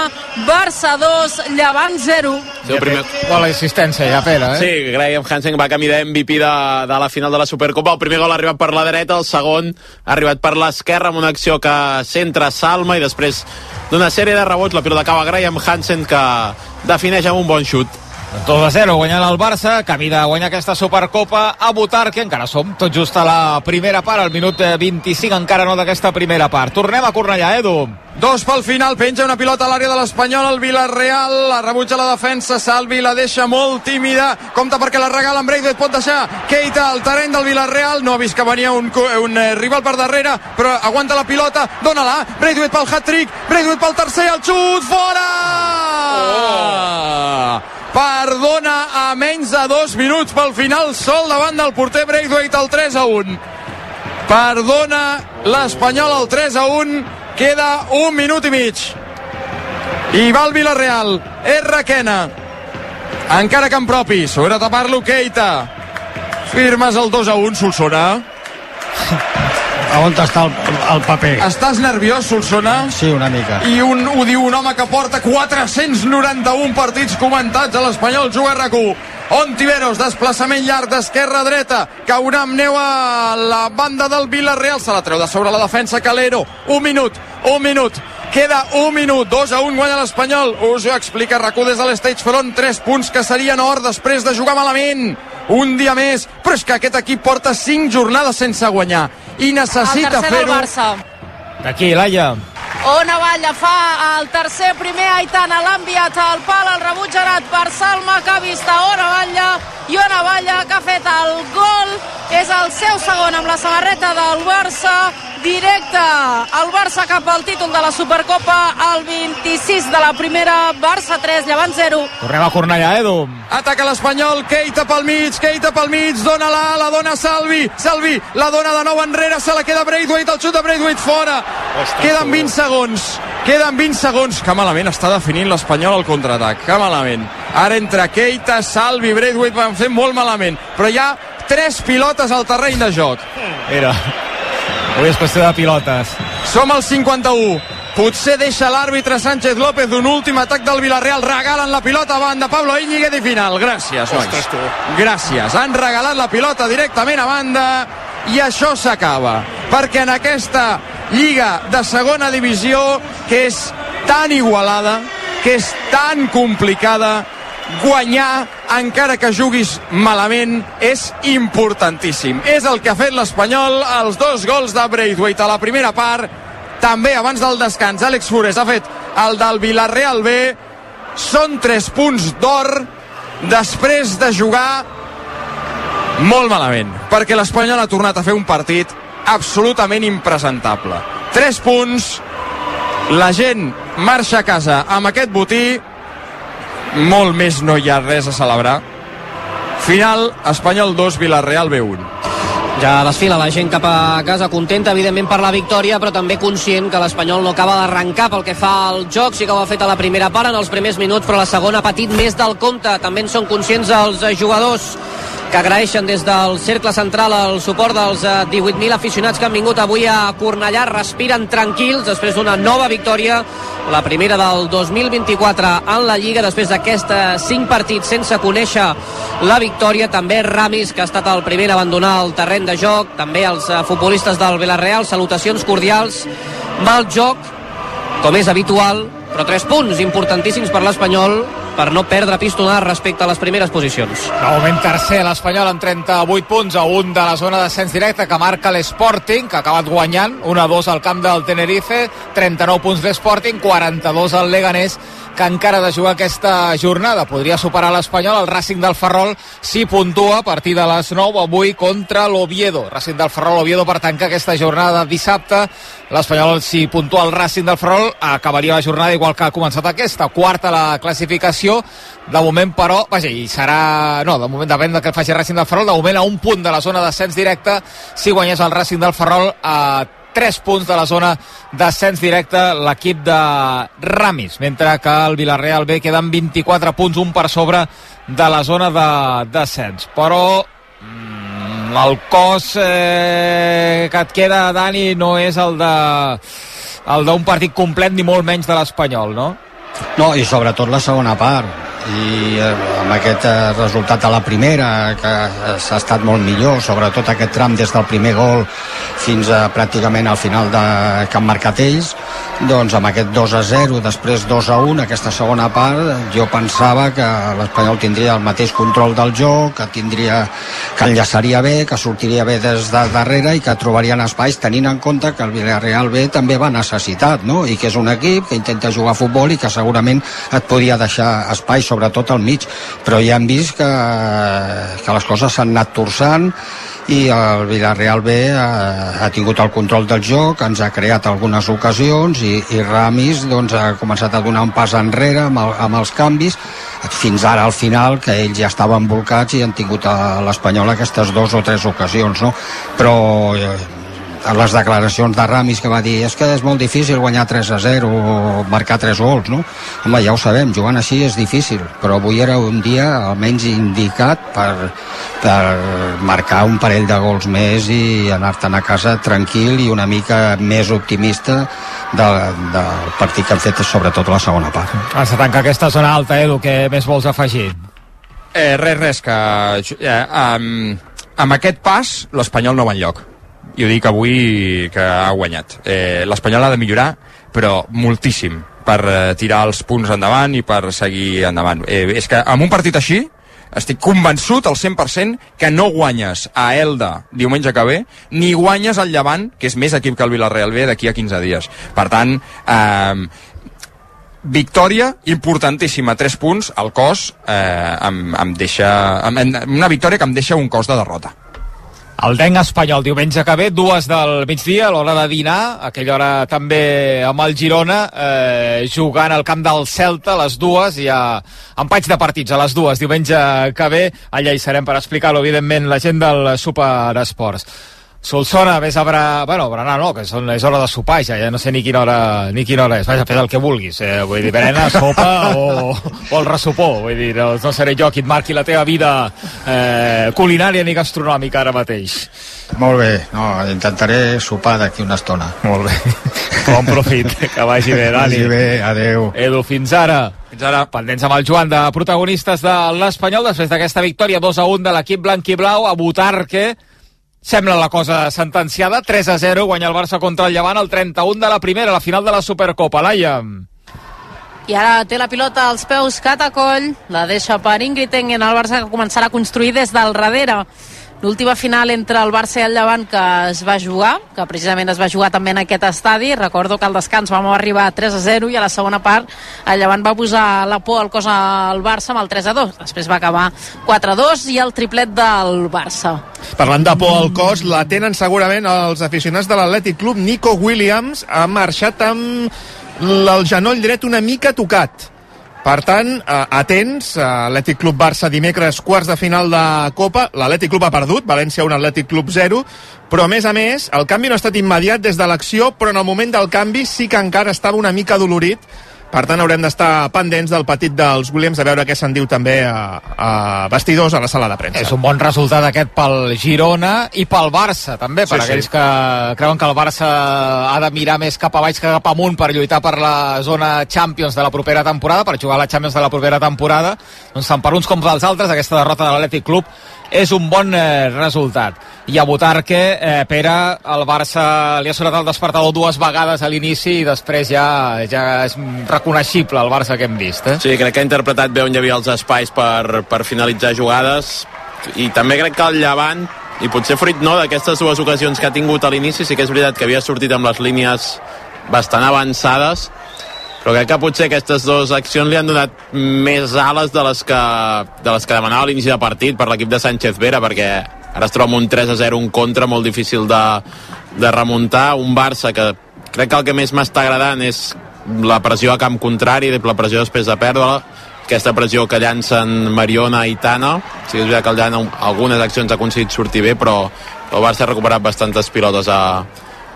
Barça 2, Llevant 0. Sí, el primer... Bona assistència ja, Pere, eh? Sí, Graham Hansen va camí de MVP de, de la final de la Supercopa. El primer gol ha arribat per la dreta, el segon ha arribat per l'esquerra amb una acció que centra Salma i després d'una sèrie de rebots la pilota acaba Graham Hansen que defineix amb un bon xut. 2 a 0 guanyant el Barça, camí de guanyar aquesta Supercopa a votar, que encara som tot just a la primera part, al minut 25 encara no d'aquesta primera part. Tornem a Cornellà, Edu. Dos pel final, penja una pilota a l'àrea de l'Espanyol, el Villarreal, la rebutja la defensa, Salvi la deixa molt tímida, compta perquè la regala en Braithwaite, pot deixar Keita al terreny del Villarreal, no ha vist que venia un, un eh, rival per darrere, però aguanta la pilota, dona-la, Braithwaite pel hat-trick, Braithwaite pel tercer, el xut, fora! Oh! Perdona a menys de dos minuts pel final sol davant del porter Braithwaite el 3 a 1 perdona l'Espanyol el 3 a 1 queda un minut i mig. I va el Villarreal. És Requena. Encara que en propi sobre tapar-lo Keita. Firmes el 2 a 1 Solsona *laughs* on està el, el paper? Estàs nerviós, Solsona? Sí, una mica. I un, ho diu un home que porta 491 partits comentats a l'Espanyol Juga RAC1. Ontiveros, desplaçament llarg d'esquerra a dreta, caurà amb neu a la banda del Villarreal, se la treu de sobre la defensa Calero, un minut, un minut, queda un minut, 2 a 1 guanya l'Espanyol, us ho explica RAC1 des de l'Stage Front, 3 punts que serien or després de jugar malament, un dia més, però és que aquest equip porta 5 jornades sense guanyar i necessita fer-ho. D'aquí, Laia. Ona Valla fa el tercer primer Aitana l'ha enviat al pal el rebuig anat per Salma que ha vist a Ona Valla i Ona Valla que ha fet el gol. És el seu segon amb la samarreta del Barça. Directe el Barça cap al títol de la Supercopa el 26 de la primera. Barça 3, Llevant 0 Tornem a Cornellà, Edu? Ataca l'Espanyol, Keita pel mig, Keita pel mig, dona-la, la dona Salvi, Salvi, la dona de nou enrere, se la queda Braithwaite, el xut de Braithwaite fora. Ostres, Queden 20 segons, queden 20 segons. Que malament està definint l'Espanyol al contraatac, que malament. Ara entre Keita, Salvi, Braithwaite van fer molt malament, però hi ha tres pilotes al terreny de joc. Mira, avui és qüestió de pilotes. Som al 51. Potser deixa l'àrbitre Sánchez López un últim atac del Villarreal. Regalen la pilota a banda. Pablo Íñiguez i final. Gràcies, nois. Gràcies. Han regalat la pilota directament a banda i això s'acaba. Perquè en aquesta lliga de segona divisió, que és tan igualada, que és tan complicada, guanyar encara que juguis malament és importantíssim. És el que ha fet l'Espanyol, els dos gols de Braithwaite a la primera part, també abans del descans Àlex Fures ha fet el del Villarreal B. Són 3 punts d'or després de jugar molt malament perquè l'Espanyol ha tornat a fer un partit absolutament impresentable. 3 punts. La gent marxa a casa amb aquest botí. Molt més no hi ha res a celebrar. Final Espanyol 2 Villarreal B1 ja desfila la gent cap a casa contenta, evidentment, per la victòria, però també conscient que l'Espanyol no acaba d'arrencar pel que fa al joc. Sí que ho ha fet a la primera part, en els primers minuts, però la segona ha patit més del compte. També en són conscients els jugadors que agraeixen des del cercle central el suport dels 18.000 eh, aficionats que han vingut avui a Cornellà, respiren tranquils després d'una nova victòria, la primera del 2024 en la Lliga, després d'aquests 5 partits sense conèixer la victòria, també Ramis, que ha estat el primer a abandonar el terreny de joc, també els eh, futbolistes del Villarreal, salutacions cordials, mal joc, com és habitual, però 3 punts importantíssims per l'Espanyol per no perdre pistonar respecte a les primeres posicions. De moment tercer l'Espanyol amb 38 punts a un de la zona d'ascens directe que marca l'Sporting, que ha acabat guanyant 1-2 al camp del Tenerife, 39 punts l'Sporting, 42 al Leganés, que encara de jugar aquesta jornada. Podria superar l'Espanyol, el Racing del Ferrol si puntua a partir de les 9 avui contra l'Oviedo. Racing del Ferrol, Oviedo per tancar aquesta jornada dissabte. L'Espanyol si puntua el Racing del Ferrol acabaria la jornada igual que ha començat aquesta, quarta la classificació. De moment, però, vaja, i serà... No, de moment depèn del que faci Racing del Ferrol. De moment, a un punt de la zona d'ascens directe, si guanyés el Racing del Ferrol a 3 punts de la zona d'ascens directe l'equip de Ramis, mentre que el Villarreal B queden 24 punts, un per sobre de la zona d'ascens. Però mm, el cos eh, que et queda, Dani, no és el de el d'un partit complet ni molt menys de l'Espanyol, no? No, i sobretot la segona part i eh, amb aquest eh, resultat de la primera que s'ha estat molt millor sobretot aquest tram des del primer gol fins a pràcticament al final de, que han marcat ells doncs amb aquest 2 a 0 després 2 a 1 aquesta segona part jo pensava que l'Espanyol tindria el mateix control del joc que tindria que enllaçaria bé que sortiria bé des de darrere i que trobarien espais tenint en compte que el Villarreal B també va necessitat no? i que és un equip que intenta jugar a futbol i que segurament et podia deixar espais sobretot al mig, però ja hem vist que, que les coses s'han anat torçant i el Villarreal B ha, ha tingut el control del joc, ens ha creat algunes ocasions i, i Ramis doncs, ha començat a donar un pas enrere amb, el, amb els canvis fins ara al final que ells ja estaven volcats i han tingut a l'Espanyol aquestes dues o tres ocasions no? però eh, a les declaracions de Ramis que va dir és que és molt difícil guanyar 3 a 0 o marcar 3 gols, no? Home, ja ho sabem, jugant així és difícil, però avui era un dia almenys indicat per, per marcar un parell de gols més i anar-te'n a casa tranquil i una mica més optimista de, del partit que han fet sobretot la segona part. Has de tancar aquesta zona alta, Edu, què més vols afegir? Eh, res, res, que eh, amb, amb aquest pas l'Espanyol no va enlloc i ho dic avui que ha guanyat. Eh, L'Espanyol ha de millorar, però moltíssim, per eh, tirar els punts endavant i per seguir endavant. Eh, és que amb un partit així, estic convençut al 100% que no guanyes a Elda diumenge que ve, ni guanyes al Llevant, que és més equip que el Villarreal B d'aquí a 15 dies. Per tant, eh, victòria importantíssima, 3 punts, el cos eh, em, em deixa, em, una victòria que em deixa un cos de derrota. El Denc espanyol diumenge que ve, dues del migdia, a l'hora de dinar, aquella hora també amb el Girona, eh, jugant al camp del Celta, a les dues, i a empatx de partits a les dues, diumenge que ve, allà hi serem per explicar-ho, evidentment, la gent del Superesports. Solsona, vés a Bra... Bueno, berenar no, que són, és hora de sopar ja, ja no sé ni quina hora, ni quina hora és. Vaja, fes el que vulguis. Eh? Vull dir, berena, sopa o, o el ressupó. Vull dir, no, no seré jo qui et marqui la teva vida eh, culinària ni gastronòmica ara mateix. Molt bé, no, intentaré sopar d'aquí una estona. Molt bé. *laughs* Bon profit, que vagi bé, Dani. Vagi bé, adeu. Edu, fins ara. Fins ara. Pendents amb el Joan de protagonistes de l'Espanyol després d'aquesta victòria 2 a 1 de l'equip blanc i blau a Butarque Sembla la cosa sentenciada, 3 a 0, guanya el Barça contra el Llevant, el 31 de la primera, la final de la Supercopa. Laia. I ara té la pilota als peus Catacoll, la deixa per Ingrid Engen, el Barça que començarà a construir des del darrere l'última final entre el Barça i el Llevant que es va jugar, que precisament es va jugar també en aquest estadi, recordo que al descans vam arribar a 3 a 0 i a la segona part el Llevant va posar la por al cos al Barça amb el 3 a 2, després va acabar 4 a 2 i el triplet del Barça. Parlant de por al cos, la tenen segurament els aficionats de l'Atlètic Club. Nico Williams ha marxat amb el genoll dret una mica tocat per tant, eh, atents, Atlètic Club Barça dimecres quarts de final de Copa, l'Atlètic Club ha perdut, València 1, Atlètic Club 0, però a més a més, el canvi no ha estat immediat des de l'acció, però en el moment del canvi sí que encara estava una mica dolorit, per tant, haurem d'estar pendents del petit dels Williams a veure què se'n diu també a, a vestidors a la sala de premsa. És un bon resultat aquest pel Girona i pel Barça, també, per sí, aquells sí. que creuen que el Barça ha de mirar més cap a baix que cap amunt per lluitar per la zona Champions de la propera temporada, per jugar a la Champions de la propera temporada. Doncs tant per uns com pels altres, aquesta derrota de l'Atlètic Club és un bon eh, resultat. I a Butarque, eh, Pere, el Barça li ha sonat el despertador dues vegades a l'inici i després ja, ja és reconeixible el Barça que hem vist. Eh? Sí, crec que ha interpretat bé on hi havia els espais per, per finalitzar jugades i també crec que el Llevant i potser fruit no d'aquestes dues ocasions que ha tingut a l'inici sí que és veritat que havia sortit amb les línies bastant avançades però crec que potser aquestes dues accions li han donat més ales de les que, de les que demanava a l'inici de partit per l'equip de Sánchez Vera, perquè ara es troba un 3 a 0, un contra molt difícil de, de remuntar, un Barça que crec que el que més m'està agradant és la pressió a camp contrari, la pressió després de perdre-la, aquesta pressió que llancen Mariona i Tana, sí que és veritat que el Llana algunes accions ha aconseguit sortir bé, però el Barça ha recuperat bastantes pilotes a,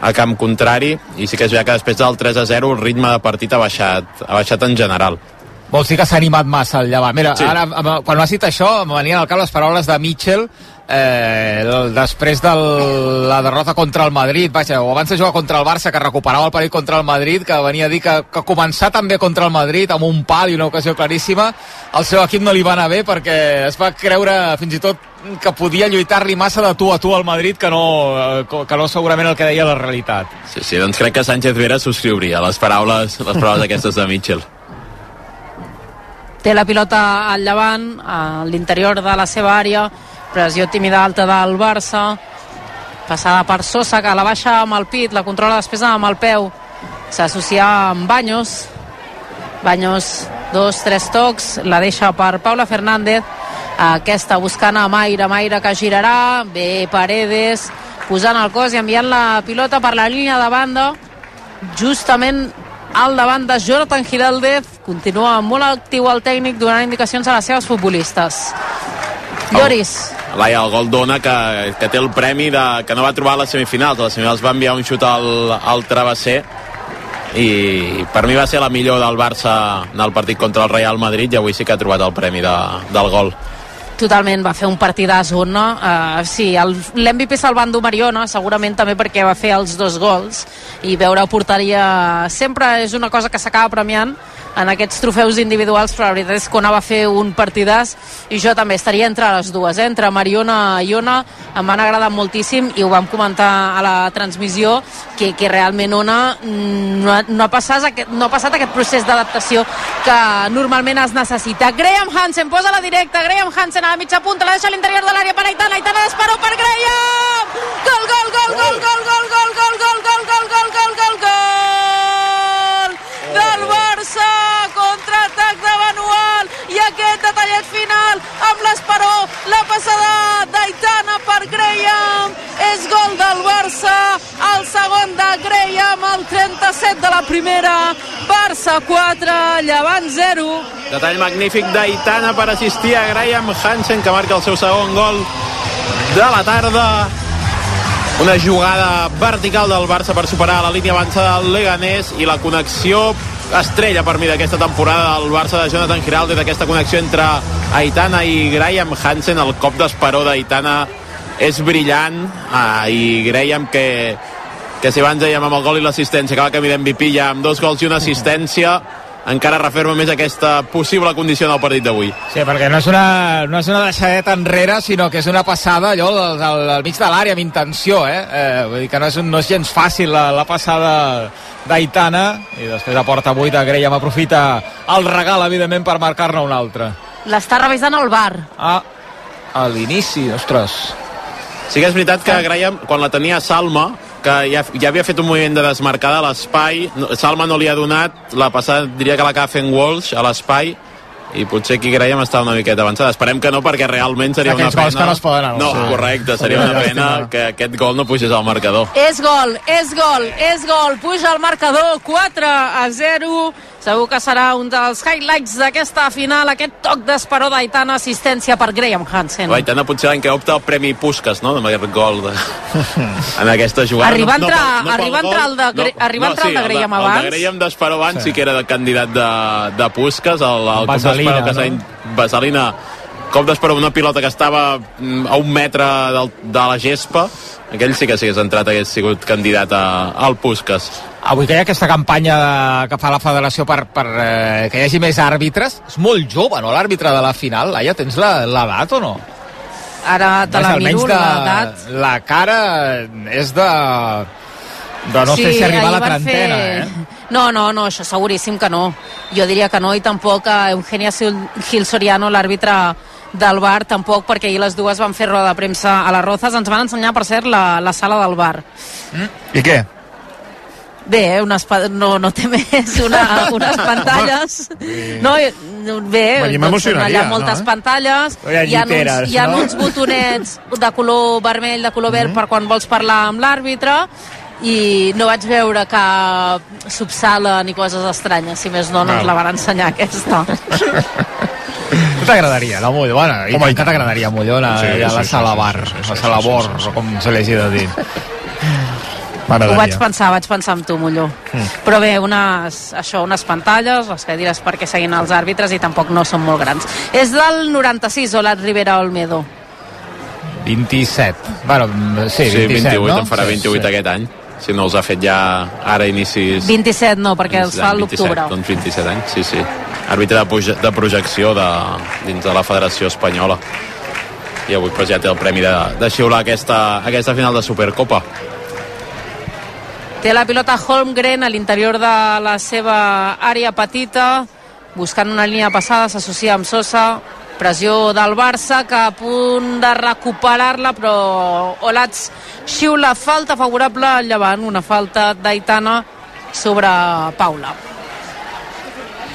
a camp contrari i sí que és veritat que després del 3 a 0 el ritme de partit ha baixat, ha baixat en general Vols dir que s'ha animat massa el llevant. Mira, Sí. ara, quan m'has dit això, em venien al cap les paraules de Mitchell eh, el- després de la derrota contra el Madrid, vaja, o abans de jugar contra el Barça, que recuperava el partit contra el Madrid, que venia a dir que, que començar també contra el Madrid amb un pal i una ocasió claríssima, al seu equip no li va anar bé perquè es va creure fins i tot que podia lluitar-li massa de tu a tu al Madrid que no, eh, que no segurament el que deia la realitat. Sí, sí, doncs crec que Sánchez Vera subscriuria les paraules, les paraules *laughs* aquestes de Mitchell. té la pilota al llevant a l'interior de la seva àrea pressió tímida alta del Barça passada per Sosa que la baixa amb el pit, la controla després amb el peu s'associa amb Baños Baños dos, tres tocs la deixa per Paula Fernández aquesta buscant a Mayra? Mayra que girarà, bé Paredes posant el cos i enviant la pilota per la línia de banda. Justament al davant de Jonathan Giraldez. Continua molt actiu el tècnic donant indicacions a les seves futbolistes. Lloris. Laia, el gol dona que, que té el premi de, que no va trobar a les semifinals. A les semifinals va enviar un xut al, al travesser. I per mi va ser la millor del Barça en el partit contra el Real Madrid i avui sí que ha trobat el premi de, del gol. Totalment va fer un partidàs on uh, sí, l'MVP se'l va endur Mariona segurament també perquè va fer els dos gols i veure a porteria sempre és una cosa que s'acaba premiant en aquests trofeus individuals però la veritat és que Ona va fer un partidàs i jo també estaria entre les dues eh? entre Mariona i Ona em van agradar moltíssim i ho vam comentar a la transmissió que, que realment Ona mm, no ha, no ha, passat, aquest, no ha passat aquest procés d'adaptació que normalment es necessita Graham Hansen posa la directa Graham Hansen a la mitja punta la deixa a l'interior de l'àrea per Aitana Aitana d'esperó per Graham gol, gol, gol, gol, gol, gol, gol, gol, gol, gol, gol, gol, gol, gol, gol del Barça contraatac de Manuel i aquest detallet final amb l'Esperó la passada d'Aitana per Graham. És gol del Barça el segon de Graham al 37 de la primera. Barça 4 Llevant 0 Detall magnífic d'Aitana per assistir a Graham Hansen que marca el seu segon gol de la tarda. Una jugada vertical del Barça per superar la línia avançada del Leganés i la connexió estrella per mi d'aquesta temporada del Barça de Jonathan Giraldes d'aquesta connexió entre Aitana i Graham Hansen. El cop d'esperó d'Aitana és brillant. Ah, i Graham que, que si abans dèiem amb el gol i l'assistència va camí d'MVP ja amb dos gols i una assistència encara referma més aquesta possible condició del partit d'avui. Sí, perquè no és, una, no és una deixadeta enrere, sinó que és una passada allò al, al, al mig de l'àrea amb intenció, eh? eh? Vull dir que no és, un, no és gens fàcil la, la passada d'Aitana i després a porta buida Graham aprofita el regal, evidentment, per marcar-ne un altre. l'està revisant el bar Ah, a l'inici, ostres. Sí que és veritat que Graham, quan la tenia Salma, que ja, ja havia fet un moviment de desmarcada a l'espai, Salma no li ha donat, la passada diria que l'acaba fent Walsh a l'espai, i potser aquí Graham està una miqueta avançada. Esperem que no, perquè realment seria Aquells una gols pena... que no es poden No, anunciar. correcte, seria una una pena que aquest gol no pugés al marcador. És gol, és gol, és gol. Puja el marcador 4 a 0. Segur que serà un dels highlights d'aquesta final, aquest toc d'esperó d'Aitana, assistència per Graham Hansen. Aitana potser l'any que opta el Premi Puskas, no?, amb aquest gol de... en aquesta jugada. Arriba a No- no entrar- pel- no pel arriba entrar el de Gre- arriba a entrar el de Graham el abans. El de Graham d'Esperó abans sí. sí que era de candidat de, de Puskas, el, el d'Esperó que s'ha... no? in- Vaselina, cop d'Esperó una pilota que estava mm, a un metre del, de la gespa, aquell sí que si hagués entrat hagués sigut candidat a, al Puskas. Avui que hi ha aquesta campanya que fa la federació per, per eh, que hi hagi més àrbitres, és molt jove, no?, l'àrbitre de la final. Laia, tens la- l'edat o no? Ara te la miro, de, l'edat. la cara és de de no sé si arribar a la trentena, fer- eh? No, no, no, això seguríssim que no. Jo diria que no, i tampoc a Eugenia Sil- Gil Soriano, l'àrbitre del bar, tampoc, perquè ahir les dues van fer roda de premsa a les Rozas. Ens van ensenyar, per cert, la, la sala del bar. I què? Bé, eh, unes, no, no té més, una, *laughs* unes pantalles. No, bé, doncs, m'emocionaria, allà moltes no, eh? pantalles, Hi ha hi ha, uns, lliteres, hi ha no? uns botonets de color vermell, de color verd, per quan vols parlar amb l'àrbitre, i no vaig veure cap subsala ni coses estranyes, si més no, no ens la van ensenyar aquesta. Tu *laughs* t'agradaria, la Mollona? I Home, tant que t'agradaria Mollona, Sí, sí, a la sí, sala sí, bar, sí, sí, sí, la sí, sala sí, bor, sí, sí. com se li hagi de dir. Ho vaig pensar, vaig pensar en tu, Molló. Mm. Però bé, unes, això, unes pantalles, les cadires perquè seguin els àrbitres i tampoc no són molt grans. És del 96, Olat Rivera Olmedo. 27. Bueno, sí, Sí, 27, 28, no? en farà Sí, 28 sí. aquest any. Si no els ha fet ja ara inicis... 27 no, perquè els fa a 27, l'octubre. Doncs 27 anys, sí, sí. Àrbitre de, proje de projecció de, dins de la Federació Espanyola. I avui pues, ja té el premi de, de xiular aquesta, aquesta final de Supercopa. Té la pilota Holmgren a l'interior de la seva àrea petita, buscant una línia passada, s'associa amb Sosa, pressió del Barça, que a punt de recuperar-la, però Olats xiula falta favorable al Llevant, una falta d'Aitana sobre Paula.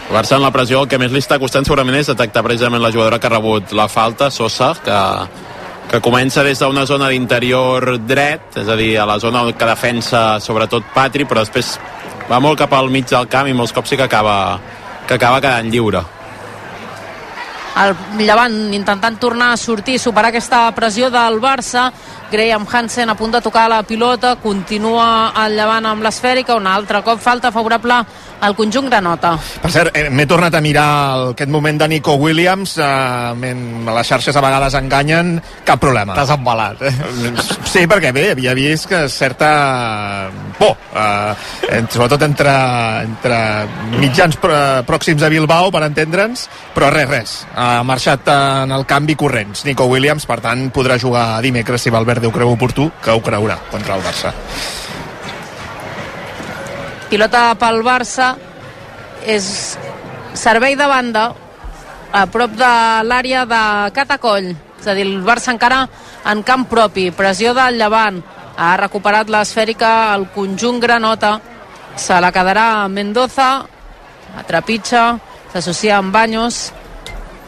El Barça en la pressió el que més li està costant segurament és detectar precisament la jugadora que ha rebut la falta, Sosa, que, que comença des d'una zona d'interior dret, és a dir, a la zona que defensa sobretot Patri, però després va molt cap al mig del camp i molts cops sí que acaba, que acaba quedant lliure. El Llevant intentant tornar a sortir, superar aquesta pressió del Barça. Graham Hansen a punt de tocar la pilota, continua el Llevant amb l'esfèrica, un altre cop falta favorable al conjunt granota. Per cert, eh, m'he tornat a mirar aquest moment de Nico Williams. Eh, les xarxes a vegades enganyen, cap problema. T'has embalat, eh? Sí, perquè bé, havia vist que certa por, eh, sobretot entre, entre mitjans prò- pròxims a Bilbao, per entendre'ns, però res, res. Ha marxat en el canvi corrents. Nico Williams, per tant, podrà jugar dimecres si Valverde ho creu oportú, que ho creurà contra el Barça. Pilota pel Barça, és servei de banda a prop de l'àrea de Catacoll. És a dir, el Barça encara en camp propi, pressió del Llevant. Ha recuperat l'esfèrica el conjunt granota. Se la quedarà Mendoza, a trepitja, s'associa amb Baños.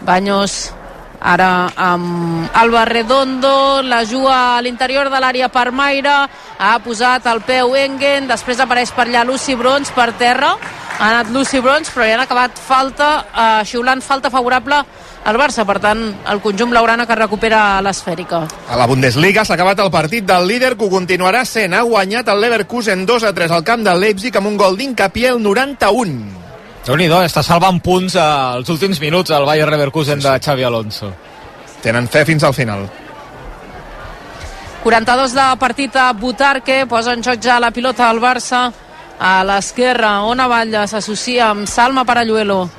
Baños ara amb Alba Redondo, la juga a l'interior de l'àrea per Maire, ha posat el peu Engen, després apareix per allà Lucy Brons per terra, ha anat Lucy Brons, però hi han acabat falta, eh, xiulant falta favorable al Barça, per tant, el conjunt blaugrana que recupera l'esfèrica. A la Bundesliga s'ha acabat el partit del líder que ho continuarà sent. Ha guanyat el Leverkusen 2 a 3 al camp del Leipzig amb un gol d'Incapié al 91. Déu nhi està salvant punts als últims minuts al Bayer Leverkusen de Xavi Alonso. Tenen fe fins al final. 42 de partit a Butarque, posa en joc ja la pilota al Barça a l'esquerra, Ona Batlle s'associa amb Salma Paralluelo.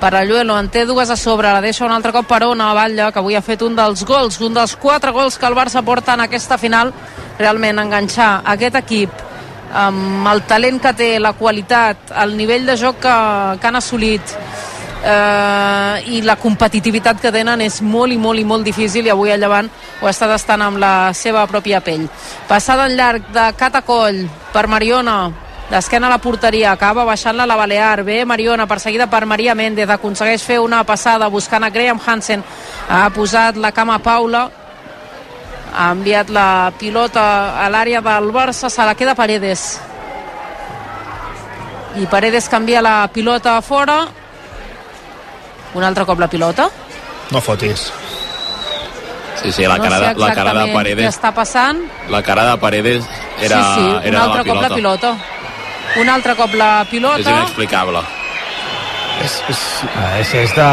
Paralluelo en té dues a sobre, la deixa un altre cop per Ona Batlle, que avui ha fet un dels gols, un dels quatre gols que el Barça porta en aquesta final, realment enganxar aquest equip amb el talent que té, la qualitat, el nivell de joc que, que han assolit eh, i la competitivitat que tenen és molt i molt i molt difícil i avui el Llevant ho està tastant amb la seva pròpia pell. Passada en llarg de Catacoll per Mariona, d'esquena a la porteria, acaba baixant-la la Balear, bé Mariona, perseguida per Maria Méndez, aconsegueix fer una passada buscant a Graham Hansen, ha posat la cama a Paula, ha enviat la pilota a l'àrea del Barça, se la queda Paredes. I Paredes canvia la pilota a fora, un altre cop la pilota. No fotis. Sí, sí, la no cara, de, la cara de exactament què Paredes, està passant. la cara de Paredes era, sí, sí, un era altre la cop pilota. la pilota. Un altre cop la És pilota. inexplicable. És, és, és, és de,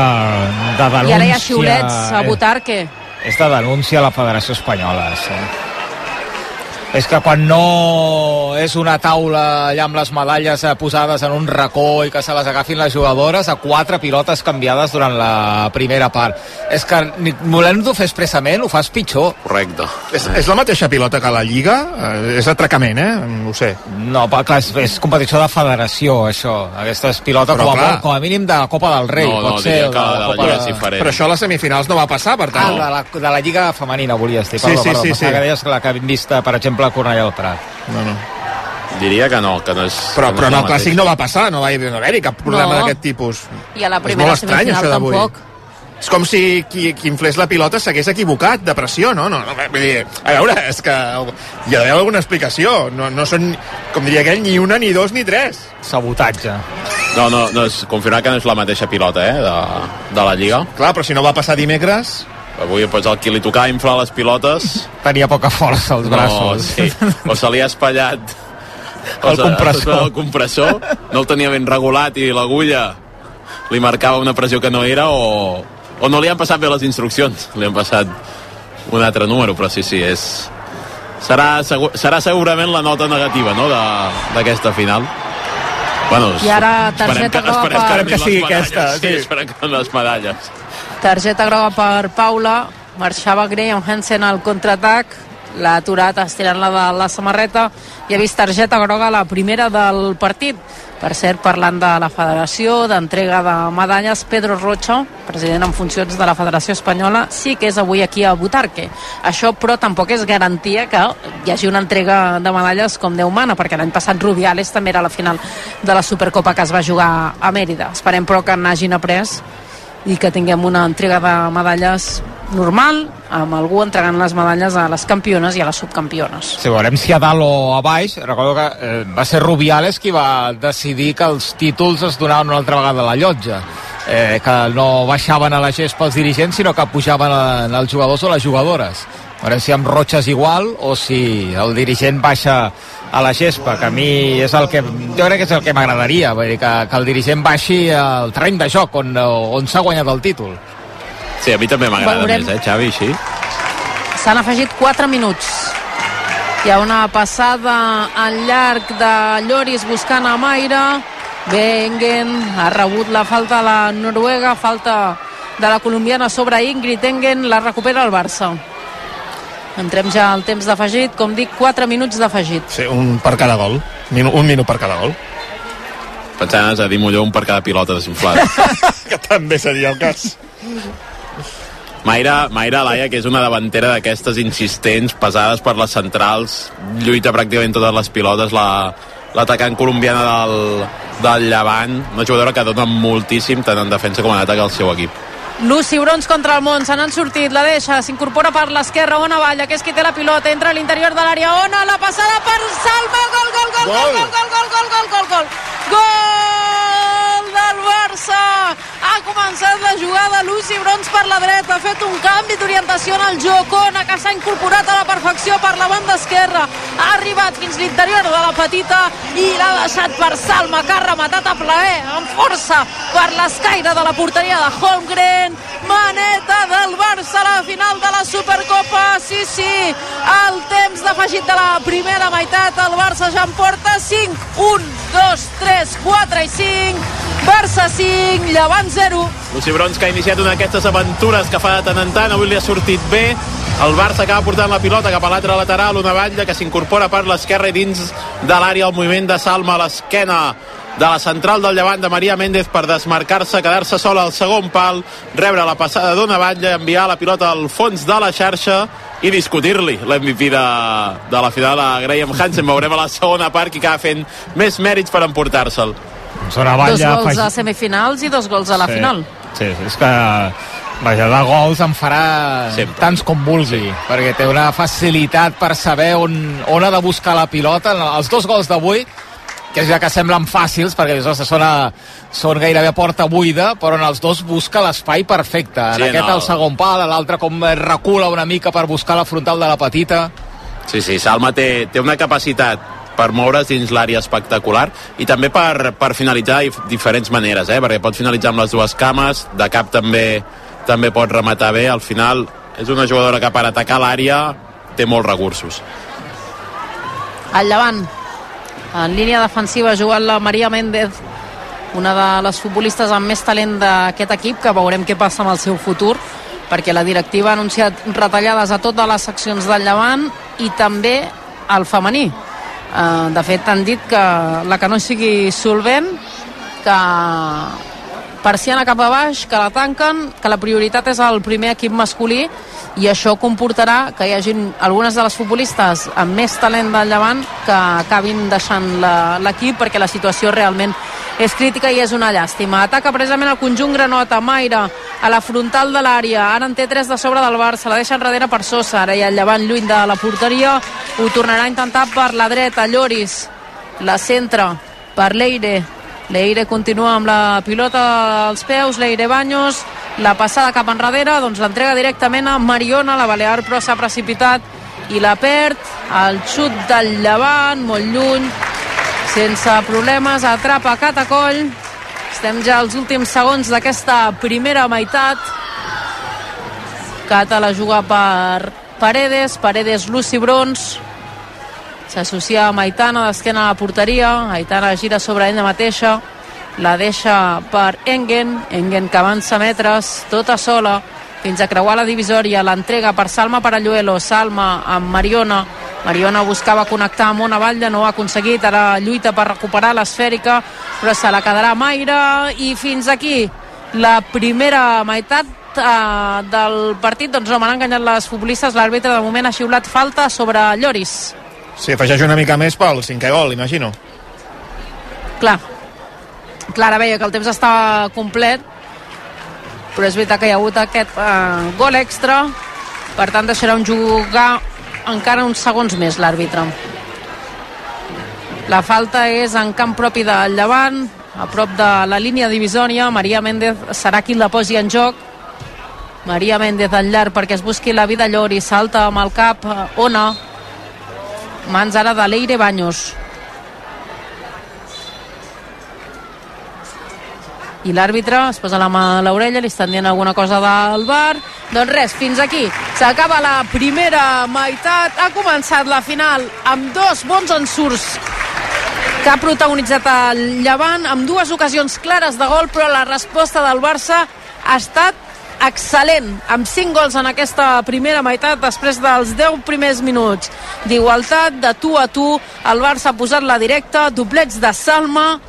de denúncia... I ara hi ha xiulets a Butarque. És de denúncia a la Federació Espanyola, sí. És que quan no és una taula allà amb les medalles eh, posades en un racó i que se les agafin les jugadores a quatre pilotes canviades durant la primera part. És que volent-ho fer expressament ho fas pitjor. Correcte. És, és la mateixa pilota que la Lliga? Eh, és atracament, eh? Ho sé. No, però clar, és, és competició de federació, això. Aquesta és pilota Però com a, clar. com a mínim de la Copa del Rei. No, no, pot ser, diria o que de de la Copa Lliga de- és diferent. Però això a les semifinals no va passar, per Ah, tant... de la, de la Lliga Femenina, volies dir. Sí, Perdó, sí, perdó, sí, sí. que deies la que hem vist, per exemple, a Cornellà del Prat. No, no. Diria que no, que no és... Però, que però és en el Clàssic no va passar, no va haver- no va haver-hi cap problema No. d'aquest tipus. I a la És primera molt estrany, això d'avui. tampoc. És com si qui, qui inflés la pilota s'hagués equivocat de pressió, no? no, no vull dir, a veure, és que hi ha d'haver alguna explicació. No, no són, com diria aquell, ni una, ni dos, ni tres. Sabotatge. No, no, no és, confirmar que no és la mateixa pilota, eh, de, de la Lliga. Clar, però si no va passar dimecres... Avui, pues, el qui li tocava inflar les pilotes... Tenia poca força als braços. No, sí. O se li ha espatllat El compressor. El compressor no el tenia ben regulat i l'agulla li marcava una pressió que no era o, o no li han passat bé les instruccions li han passat un altre número però sí, sí, és serà, segur, serà segurament la nota negativa no, de- d'aquesta final bueno, I ara targeta esperem que, esperem per- que, que sigui aquesta, sí, sí. esperem que les medalles Targeta groga per Paula, marxava Graham Hansen al contraatac, l'ha aturat estirant-la de la samarreta i ha vist targeta groga la primera del partit. Per cert, parlant de la federació, d'entrega de medalles, Pedro Rocha, president en funcions de la Federació Espanyola, sí que és avui aquí a Butarque. Això, però, tampoc és garantia que hi hagi una entrega de medalles com Déu mana, perquè l'any passat Rubiales també era la final de la Supercopa que es va jugar a Mèrida. Esperem, però, que n'hagin après i que tinguem una entrega de medalles normal, amb algú entregant les medalles a les campiones i a les subcampiones. Si veurem si a dalt o a baix, recordo que eh, va ser Rubiales qui va decidir que els títols es donaven una altra vegada a la llotja. Eh, que no baixaven a la gespa els dirigents, sinó que pujaven a, els jugadors o les jugadores. Veurem si amb és igual o si el dirigent baixa a la gespa, que a mi és el que jo crec que és el que m'agradaria, vull dir que, que el dirigent baixi al terreny de joc on, on s'ha guanyat el títol. sí, a mi també m'agrada Veurem. més, eh, Xavi, així S'han afegit 4 minuts. Hi ha una passada al llarg de Lloris buscant a Maire. Bengen ha rebut la falta a la Noruega, falta de la colombiana sobre Ingrid Engen, la recupera el Barça. Entrem ja al temps d'afegit, com dic, 4 minuts d'afegit. Sí, un per cada gol. Minu, un minut per cada gol. pensant a dir millor un per cada pilota desinflada *laughs* Que també seria el cas. Mayra, Mayra Laia, que és una davantera d'aquestes insistents, pesades per les centrals, lluita pràcticament totes les pilotes, la, l'atacant colombiana del, del Llevant, una jugadora que dona moltíssim tant en defensa com en atac al seu equip. Lucy Brons contra el món, se n'han sortit, la deixa, s'incorpora per l'esquerra, Ona Valla, que és qui té la pilota, entra a l'interior de l'àrea, Ona, la passada per Salma, gol, gol, gol, gol, gol, gol, gol, gol, gol, gol, gol, gol del Barça! Ha començat la jugada Lucy Brons per la dreta, ha fet un canvi d'orientació en el joc, Ona, que s'ha incorporat a la perfecció per la banda esquerra, ha arribat fins l'interior de la petita i l'ha deixat per Salma, que ha rematat a plaer, amb força, per l'escaire de la porteria de Holmgren, maneta del Barça a la final de la Supercopa. Sí, sí, el temps d'afegit de la primera meitat. El Barça ja en porta 5 1, 2, 3, 4 i 5 Barça 5, Llevant 0 Lucy Brons, que ha iniciat una d'aquestes aventures que fa de tant en tant, avui li ha sortit bé. El Barça acaba portant la pilota cap a l'altre lateral, una batlla que s'incorpora per l'esquerra dins de l'àrea el moviment de Salma a l'esquena de la central del llevant de Maria Méndez per desmarcar-se, quedar-se sola al segon pal, rebre la passada d'una batlla, enviar la pilota al fons de la xarxa i discutir-li l'MVP de, de la final a Graham Hansen. Veurem a la segona part qui acaba fent més mèrits per emportar-se'l. Zona dos gols afegi- a semifinals i dos gols a la Sí. final Sí, sí, és que vaja, de gols en farà Sempre. tants com vulgui, perquè té una facilitat per saber on, on ha de buscar la pilota. Els dos gols d'avui, que ja que semblen fàcils, perquè ostres, són, a, són gairebé a porta buida, però en els dos busca l'espai perfecte. En Sí, aquest no. al segon pal, en l'altre com recula una mica per buscar la frontal de la petita. Sí, sí, Salma té, té una capacitat per moure's dins l'àrea espectacular i també per, per finalitzar de dif- diferents maneres, eh? perquè pot finalitzar amb les dues cames, de cap també també pot rematar bé, al final és una jugadora que per atacar l'àrea té molts recursos. al Llevant en línia defensiva jugant la Maria Méndez una de les futbolistes amb més talent d'aquest equip que veurem què passa amb el seu futur perquè la directiva ha anunciat retallades a totes les seccions del Llevant i també al femení Eh, de fet han dit que la que no sigui solvent que persiana cap a baix, que la tanquen, que la prioritat és el primer equip masculí i això comportarà que hi hagin algunes de les futbolistes amb més talent del Llevant que acabin deixant l'equip perquè la situació realment és crítica i és una llàstima. Ataca precisament el conjunt Granota, Maire, a la frontal de l'àrea. Ara en té tres de sobre del Barça, la deixa enrere per Sosa. Ara hi ha el Llevant lluny de la porteria. Ho tornarà a intentar per la dreta. Lloris, la centra per Leire. Leire continua amb la pilota als peus, Leire Baños, la passada cap enrere, doncs l'entrega directament a Mariona, la Balear però s'ha precipitat i la perd, el xut del Llevant, molt lluny, sense problemes, atrapa Catacoll. Estem ja als últims segons d'aquesta primera meitat. Cata la juga per Paredes, Paredes Lucy Brons. S'associa amb Aitana d'esquena a la porteria. Aitana gira sobre ella mateixa. La deixa per Engen. Engen que avança metres, tota sola, fins a creuar la divisòria. L'entrega per Salma Paralluelo. Salma amb Mariona Mariona buscava connectar amb una batlla, no ho ha aconseguit, ara lluita per recuperar l'esfèrica, però se la quedarà Maire, i fins aquí la primera meitat eh, del partit, doncs no, m'han enganyat les futbolistes, l'àrbitre de moment ha xiulat falta sobre Lloris. Sí, afegeix una mica més pel cinquè gol, imagino. Clar, Clara veia que el temps estava complet, però és veritat que hi ha hagut aquest eh, gol extra, per tant deixarem jugar encara uns segons més l'àrbitre. La falta és en camp propi del Llevant, a prop de la línia divisòria. Maria Méndez serà qui la posi en joc. Maria Méndez al llarg perquè es busqui la vida Llori. Salta amb el cap eh, Ona. Mans ara de Leire Baños. i l'àrbitre es posa la mà a l'orella, li estan dient alguna cosa del bar. Doncs res, fins aquí. S'acaba la primera meitat. Ha començat la final amb dos bons ensurts que ha protagonitzat el Llevant amb dues ocasions clares de gol, però la resposta del Barça ha estat excel·lent, amb 5 gols en aquesta primera meitat després dels 10 primers minuts d'igualtat, de tu a tu el Barça ha posat la directa, doblets de Salma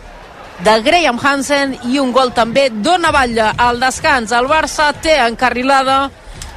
de Graham Hansen i un gol també d'Ona Batlle al descans. El Barça té encarrilada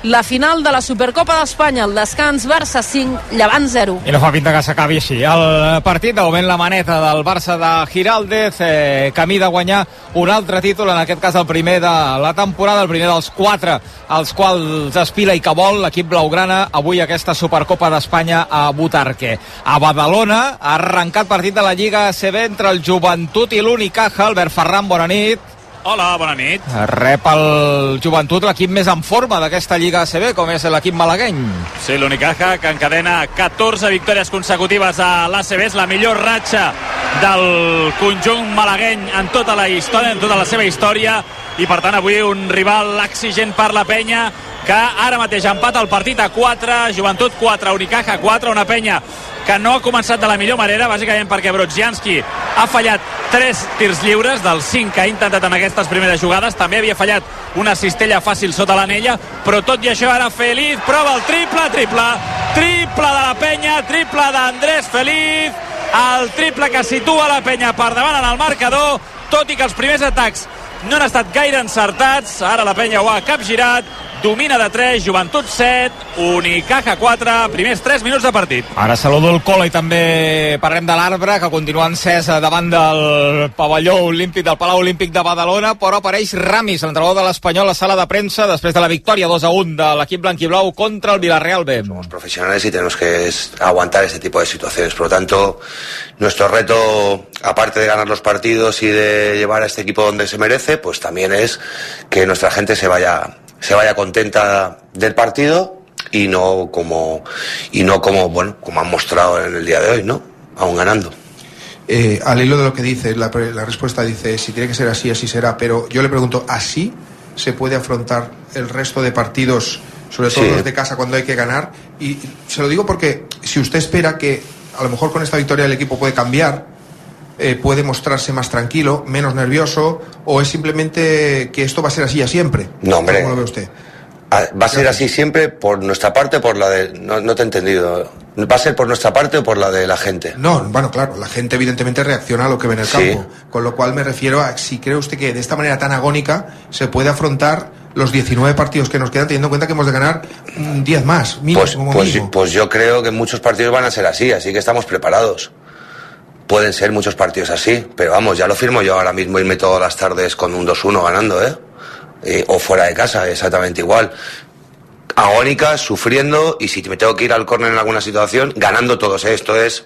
la final de la Supercopa d'Espanya, el descans Barça 5, Llevant 0. I no fa pinta que s'acabi així. El partit, de moment la maneta del Barça de Giraldez, eh, camí de guanyar un altre títol, en aquest cas el primer de la temporada, el primer dels quatre als quals aspira i que vol l'equip blaugrana avui aquesta Supercopa d'Espanya a Butarque. A Badalona ha arrencat partit de la Lliga ACB entre el Joventut i l'Unicaja. Albert Ferran, bona nit. Hola, bona nit. Rep el Joventut l'equip més en forma d'aquesta Lliga ACB, com és l'equip malagueny. Sí, l'Unicaja, que encadena 14 victòries consecutives a l'ACB, és la millor ratxa del conjunt malagueny en tota la història, en tota la seva història, i per tant avui un rival exigent per la penya, que ara mateix empata el partit a 4, Joventut 4, Unicaja 4, una penya que no ha començat de la millor manera, bàsicament perquè Brodzianski ha fallat 3 tirs lliures dels 5 que ha intentat en aquestes primeres jugades. També havia fallat una cistella fàcil sota l'anella, però tot i això ara Feliz prova el triple, triple, triple de la penya, triple d'Andrés Feliz, el triple que situa la penya per davant en el marcador, tot i que els primers atacs no han estat gaire encertats, ara la penya ho ha capgirat, domina de 3, Joventut 7, Unicaja 4, primers 3 minuts de partit. Ara saludo el Cola i també parlem de l'arbre, que continua encès davant del pavelló olímpic del Palau Olímpic de Badalona, però apareix Ramis, l'entrenador de l'Espanyol, a la sala de premsa, després de la victòria 2 a 1 de l'equip blanquiblau contra el Villarreal B. Somos profesionales y tenemos que aguantar este tipo de situaciones. Por lo tanto, nuestro reto, aparte de ganar los partidos y de llevar a este equipo donde se merece, pues también es que nuestra gente se vaya se vaya contenta del partido y no como y no como bueno como han mostrado en el día de hoy no aún ganando. Eh, al hilo de lo que dice la, la, respuesta dice si tiene que ser así así será pero yo le pregunto así se puede afrontar el resto de partidos sobre todo sí. los de casa cuando hay que ganar y se lo digo porque si usted espera que a lo mejor con esta victoria el equipo puede cambiar eh, puede mostrarse más tranquilo, menos nervioso, o es simplemente que esto va a ser así ya siempre? No, hombre. ¿Cómo lo ve usted? Va a ser así siempre por nuestra parte, por la de. No, no, te he entendido. ¿Va a ser por nuestra parte o por la de la gente? No, bueno, claro, la gente evidentemente reacciona a lo que ve en el Sí. campo. Con lo cual me refiero a si cree usted que de esta manera tan agónica se puede afrontar los 19 partidos que nos quedan, teniendo en cuenta que hemos de ganar mm, 10 más, mínimo, Pues, como pues, mínimo. pues yo creo que muchos partidos van a ser así, así que estamos preparados. Pueden ser muchos partidos así, pero vamos, ya lo firmo yo ahora mismo irme todas las tardes con un 2-1 ganando, ¿eh? O fuera de casa, exactamente igual. Agónica, sufriendo, y si me tengo que ir al córner en alguna situación, ganando todos, ¿eh? Esto es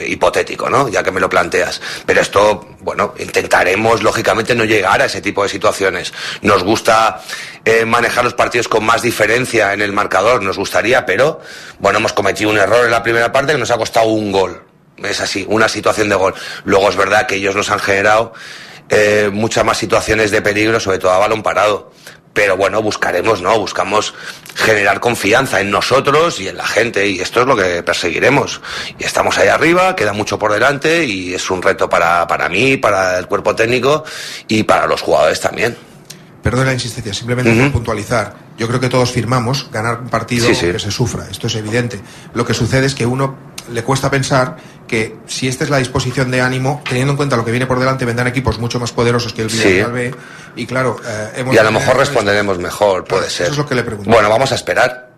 hipotético, ¿no? Ya que me lo planteas. Pero esto, bueno, intentaremos, lógicamente, no llegar a ese tipo de situaciones. Nos gusta eh, manejar los partidos con más diferencia en el marcador, nos gustaría, pero, bueno, hemos cometido un error en la primera parte que nos ha costado un gol. Es así, una situación de gol. Luego es verdad que ellos nos han generado eh, muchas más situaciones de peligro, sobre todo a balón parado. Pero bueno, buscaremos, ¿no? Buscamos generar confianza en nosotros y en la gente y esto es lo que perseguiremos. Y estamos ahí arriba, queda mucho por delante y es un reto para, para mí, para el cuerpo técnico y para los jugadores también. Perdón la insistencia, simplemente por puntualizar. Yo creo que todos firmamos ganar un partido Sí, sí. que se sufra. Esto es evidente. Lo que sucede es que uno le cuesta pensar que si esta es la disposición de ánimo, teniendo en cuenta lo que viene por delante, vendrán equipos mucho más poderosos que el Sí. Villarreal B. Y claro, eh, hemos Y a lo mejor responderemos mejor, puede ser. Eso es lo que le pregunto. Bueno, vamos a esperar.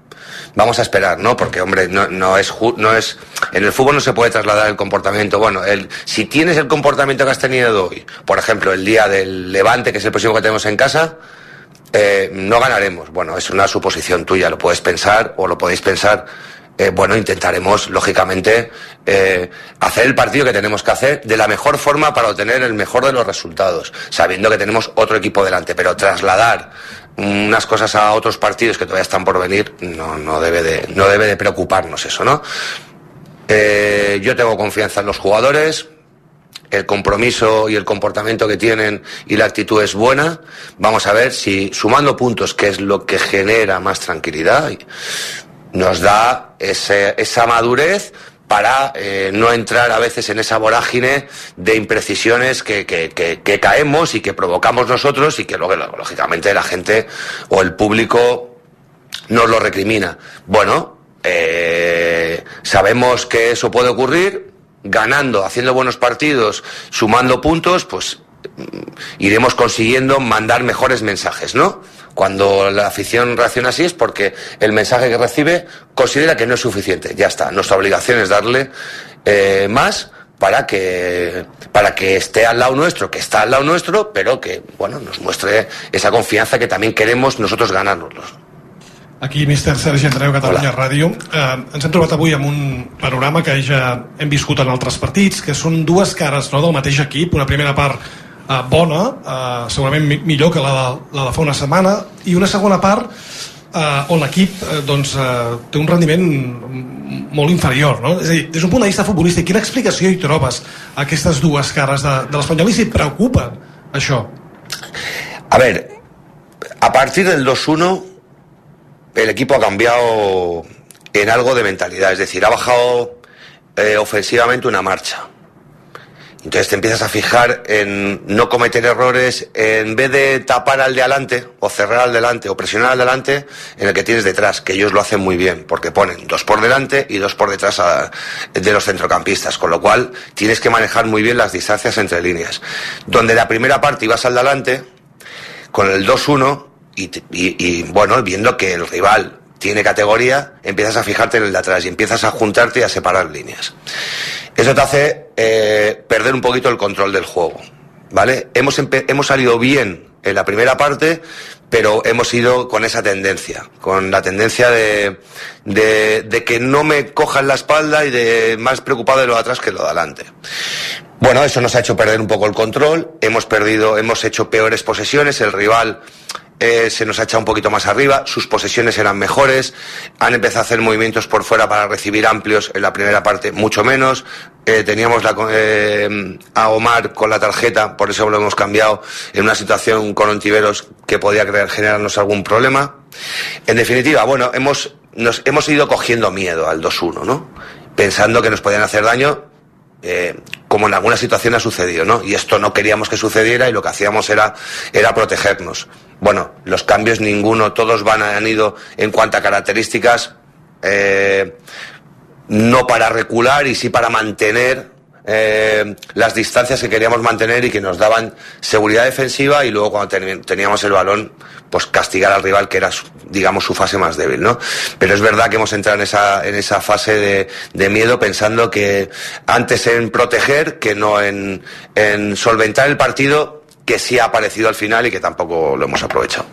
Vamos a esperar, ¿no? Porque, hombre, no, es, no es. En el fútbol no se puede trasladar el comportamiento. Bueno, el, si tienes el comportamiento que has tenido hoy, por ejemplo, el día del Levante, que es el próximo que tenemos en casa, eh, no ganaremos. Bueno, es una suposición tuya, lo puedes pensar o lo podéis pensar. Eh, bueno, intentaremos, lógicamente, eh, hacer el partido que tenemos que hacer de la mejor forma para obtener el mejor de los resultados, sabiendo que tenemos otro equipo delante, pero trasladar unas cosas a otros partidos que todavía están por venir, no, no, debe, de, no debe de preocuparnos eso, ¿no? Eh, yo tengo confianza en los jugadores, el compromiso y el comportamiento que tienen y la actitud es buena. Vamos a ver si sumando puntos, que es lo que genera más tranquilidad, nos da ese- esa madurez para eh, no entrar a veces en esa vorágine de imprecisiones que, que- caemos y que provocamos nosotros y que luego, lógicamente, la gente o el público nos lo recrimina. Bueno, eh, sabemos que eso puede ocurrir, ganando, haciendo buenos partidos, sumando puntos, pues mm, iremos consiguiendo mandar mejores mensajes, ¿no? Cuando la afición reacciona así es porque el mensaje que recibe considera que no es suficiente. Ya está. Nuestra obligación es darle eh, más para que para que esté al lado nuestro, que está al lado nuestro, pero que bueno nos muestre esa confianza que también queremos nosotros ganárnoslos. Aquí, Mister Sergi Andreu, Catalunya Ràdio. Eh, ens hem trobat avui amb un panorama que ja hem viscut en altres partits, que són dues cares no, del mateix equip. Una primera part eh, bona, eh, segurament mi- millor que la de, la de fa una setmana, i una segona part eh, on l'equip eh, doncs, eh, té un rendiment molt inferior. No? És a dir, des d'un punt de vista futbolístic, quina explicació hi trobes a aquestes dues cares de, de l'Espanyol i si et preocupa això? A ver, a partir del 2-1, el equipo ha cambiado en algo de mentalidad, es decir, ha bajado eh, ofensivamente una marcha. Entonces te empiezas a fijar en no cometer errores, en vez de tapar al de adelante, o cerrar al delante, o presionar al delante, en el que tienes detrás, que ellos lo hacen muy bien, porque ponen dos por delante y dos por detrás de los centrocampistas, con lo cual tienes que manejar muy bien las distancias entre líneas. Donde la primera parte ibas al delante, con el 2-1 y, t- y- y, bueno, viendo que el rival tiene categoría, empiezas a fijarte en el de atrás y empiezas a juntarte y a separar líneas. Eso te hace eh, perder un poquito el control del juego, ¿vale? Hemos, hemos salido bien en la primera parte, pero hemos ido con esa tendencia, con la tendencia de, de, de que no me cojan la espalda y de más preocupado de lo de atrás que lo de adelante. Bueno, eso nos ha hecho perder un poco el control, hemos perdido, hemos hecho peores posesiones, el rival eh, se nos ha echado un poquito más arriba, sus posesiones eran mejores, han empezado a hacer movimientos por fuera para recibir amplios en la primera parte, mucho menos, eh, teníamos la, eh, a Omar con la tarjeta, por eso lo hemos cambiado, en una situación con Ontiveros que podía crear, generarnos algún problema. En definitiva, bueno, hemos, nos, hemos ido cogiendo miedo al 2-1, ¿no? Pensando que nos podían hacer daño eh, como en alguna situación ha sucedido, ¿no? Y esto no queríamos que sucediera y lo que hacíamos era, era protegernos. Bueno, los cambios ninguno, todos van, han ido en cuanto a características, eh, no para recular y sí para mantener eh, las distancias que queríamos mantener y que nos daban seguridad defensiva y luego cuando teníamos el balón, pues castigar al rival que era, su- digamos, su fase más débil, ¿no? Pero es verdad que hemos entrado en esa, en esa fase de, de miedo pensando que antes en proteger que no en, en solventar el partido que sí ha aparecido al final y que tampoco lo hemos aprovechado.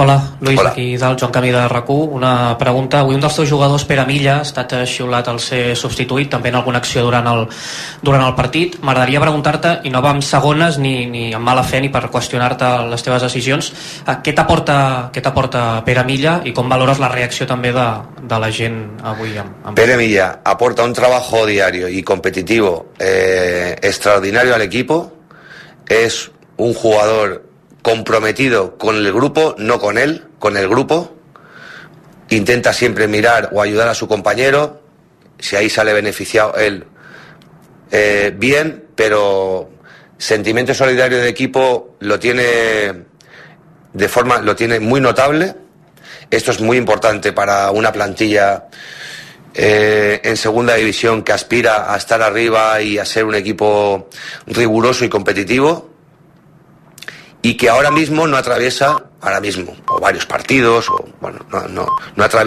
Hola, Lluís, Hola. aquí dalt, Joan Camí de rac Una pregunta. Avui un dels teus jugadors, Pere Milla, ha estat xiulat al ser substituït, també en alguna acció durant el, durant el partit. M'agradaria preguntar-te, i no va amb segones ni, ni amb mala fe ni per qüestionar-te les teves decisions, eh, què t'aporta què t'aporta Pere Milla i com valores la reacció també de, de la gent avui amb, amb... Pere Milla aporta un trabajo diario y competitivo eh, extraordinario al equipo. Es un jugador comprometido con el grupo, no con él, con el grupo. Intenta siempre mirar o ayudar a su compañero. Si ahí sale beneficiado él, eh, bien, pero sentimiento solidario de equipo lo tiene de forma, lo tiene muy notable. Esto es muy importante para una plantilla eh, en segunda división que aspira a estar arriba y a ser un equipo riguroso y competitivo y que ahora mismo no atraviesa, ahora mismo, o varios partidos, o bueno, no, no, no atraviesa